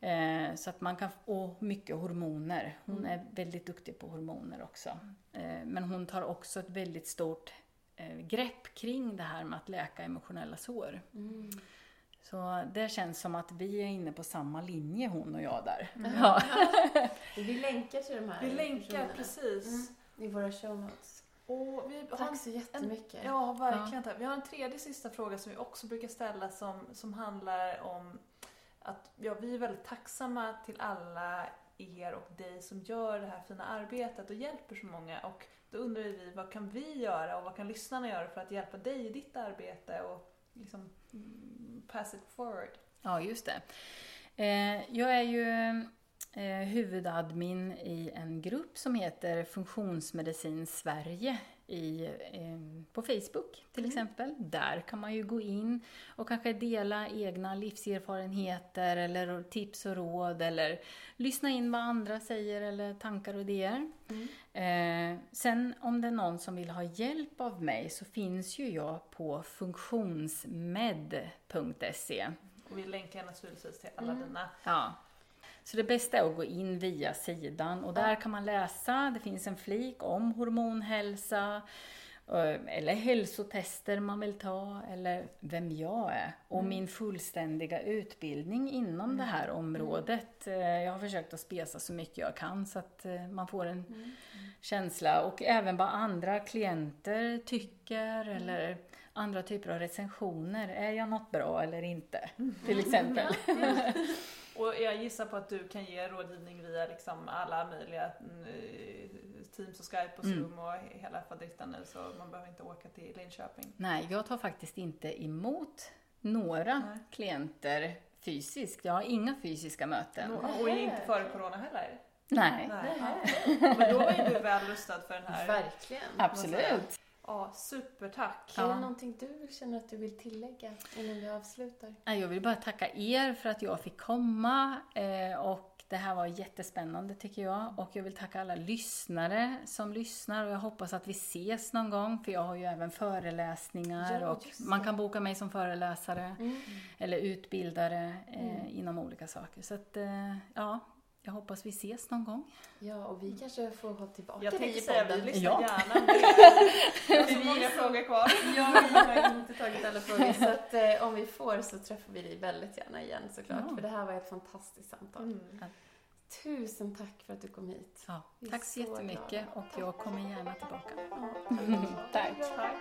Eh, så att man kan, och mycket hormoner. Hon är väldigt duktig på hormoner också. Eh, men hon tar också ett väldigt stort eh, grepp kring det här med att läka emotionella sår. Så det känns som att vi är inne på samma linje hon och jag där. Ja. Vi länkar till de här Vi länkar precis. Mm, i våra show notes. Och vi Tack en- så jättemycket. Ja, verkligen. tack. Vi har en tredje sista fråga som vi också brukar ställa som, som handlar om att ja, vi är väldigt tacksamma till alla er och dig som gör det här fina arbetet och hjälper så många. Och då undrar vi, vad kan vi göra och vad kan lyssnarna göra för att hjälpa dig i ditt arbete och liksom mm, pass it forward? Ja, just det. Eh, jag är ju eh, huvudadmin i en grupp som heter Funktionsmedicin Sverige i, eh, på Facebook till exempel. Där kan man ju gå in och kanske dela egna livserfarenheter eller tips och råd eller lyssna in vad andra säger eller tankar och idéer. Eh, sen om det är någon som vill ha hjälp av mig så finns ju jag på funktionsmed.se. Och vi länkar naturligtvis till alla dina Ja. Så det bästa är att gå in via sidan och där kan man läsa, det finns en flik om hormonhälsa Eh, eller hälsotester man vill ta, eller vem jag är. Och Mm. min fullständiga utbildning inom det här området. Eh, Jag har försökt att spesa så mycket jag kan så att eh, man får en Mm. känsla. Och även vad andra klienter tycker Mm. eller andra typer av recensioner. Är jag något bra eller inte? Till exempel. Och jag gissar på att du kan ge rådgivning via liksom alla möjliga mm, Teams och Skype och Mm. Zoom och hela faderittan nu så man behöver inte åka till Linköping. Nej, jag tar faktiskt inte emot några Nej. klienter fysiskt. Jag har inga fysiska möten. Och inte före Corona heller. Nej, Nej. Nej. Men då är du väl rustad för den här. Verkligen. absolut. Ja, supertack. Är Ja. det någonting du känner att du vill tillägga innan vi avslutar? Nej, Jag vill bara tacka er för att jag fick komma eh, och det här var jättespännande tycker jag. Och jag vill tacka alla lyssnare som lyssnar och jag hoppas att vi ses någon gång för jag har ju även föreläsningar Ja, och man kan boka mig som föreläsare Mm. eller utbildare eh, Mm. inom olika saker. Så att, eh, ja, jag hoppas vi ses någon gång. Ja, och vi kanske får ha tillbaka Jag dig tänkte i säga vi podden. lyssnar Ja. gärna Jag har så många frågor kvar. Ja, vi har inte tagit alla frågor. Så att, eh, om vi får så träffar vi dig väldigt gärna igen såklart. Ja. För det här var ett fantastiskt samtal. Mm. Tusen tack för att du kom hit. Ja, är tack så så jättemycket glada. och jag kommer gärna tillbaka. Ja, Tack. Tack.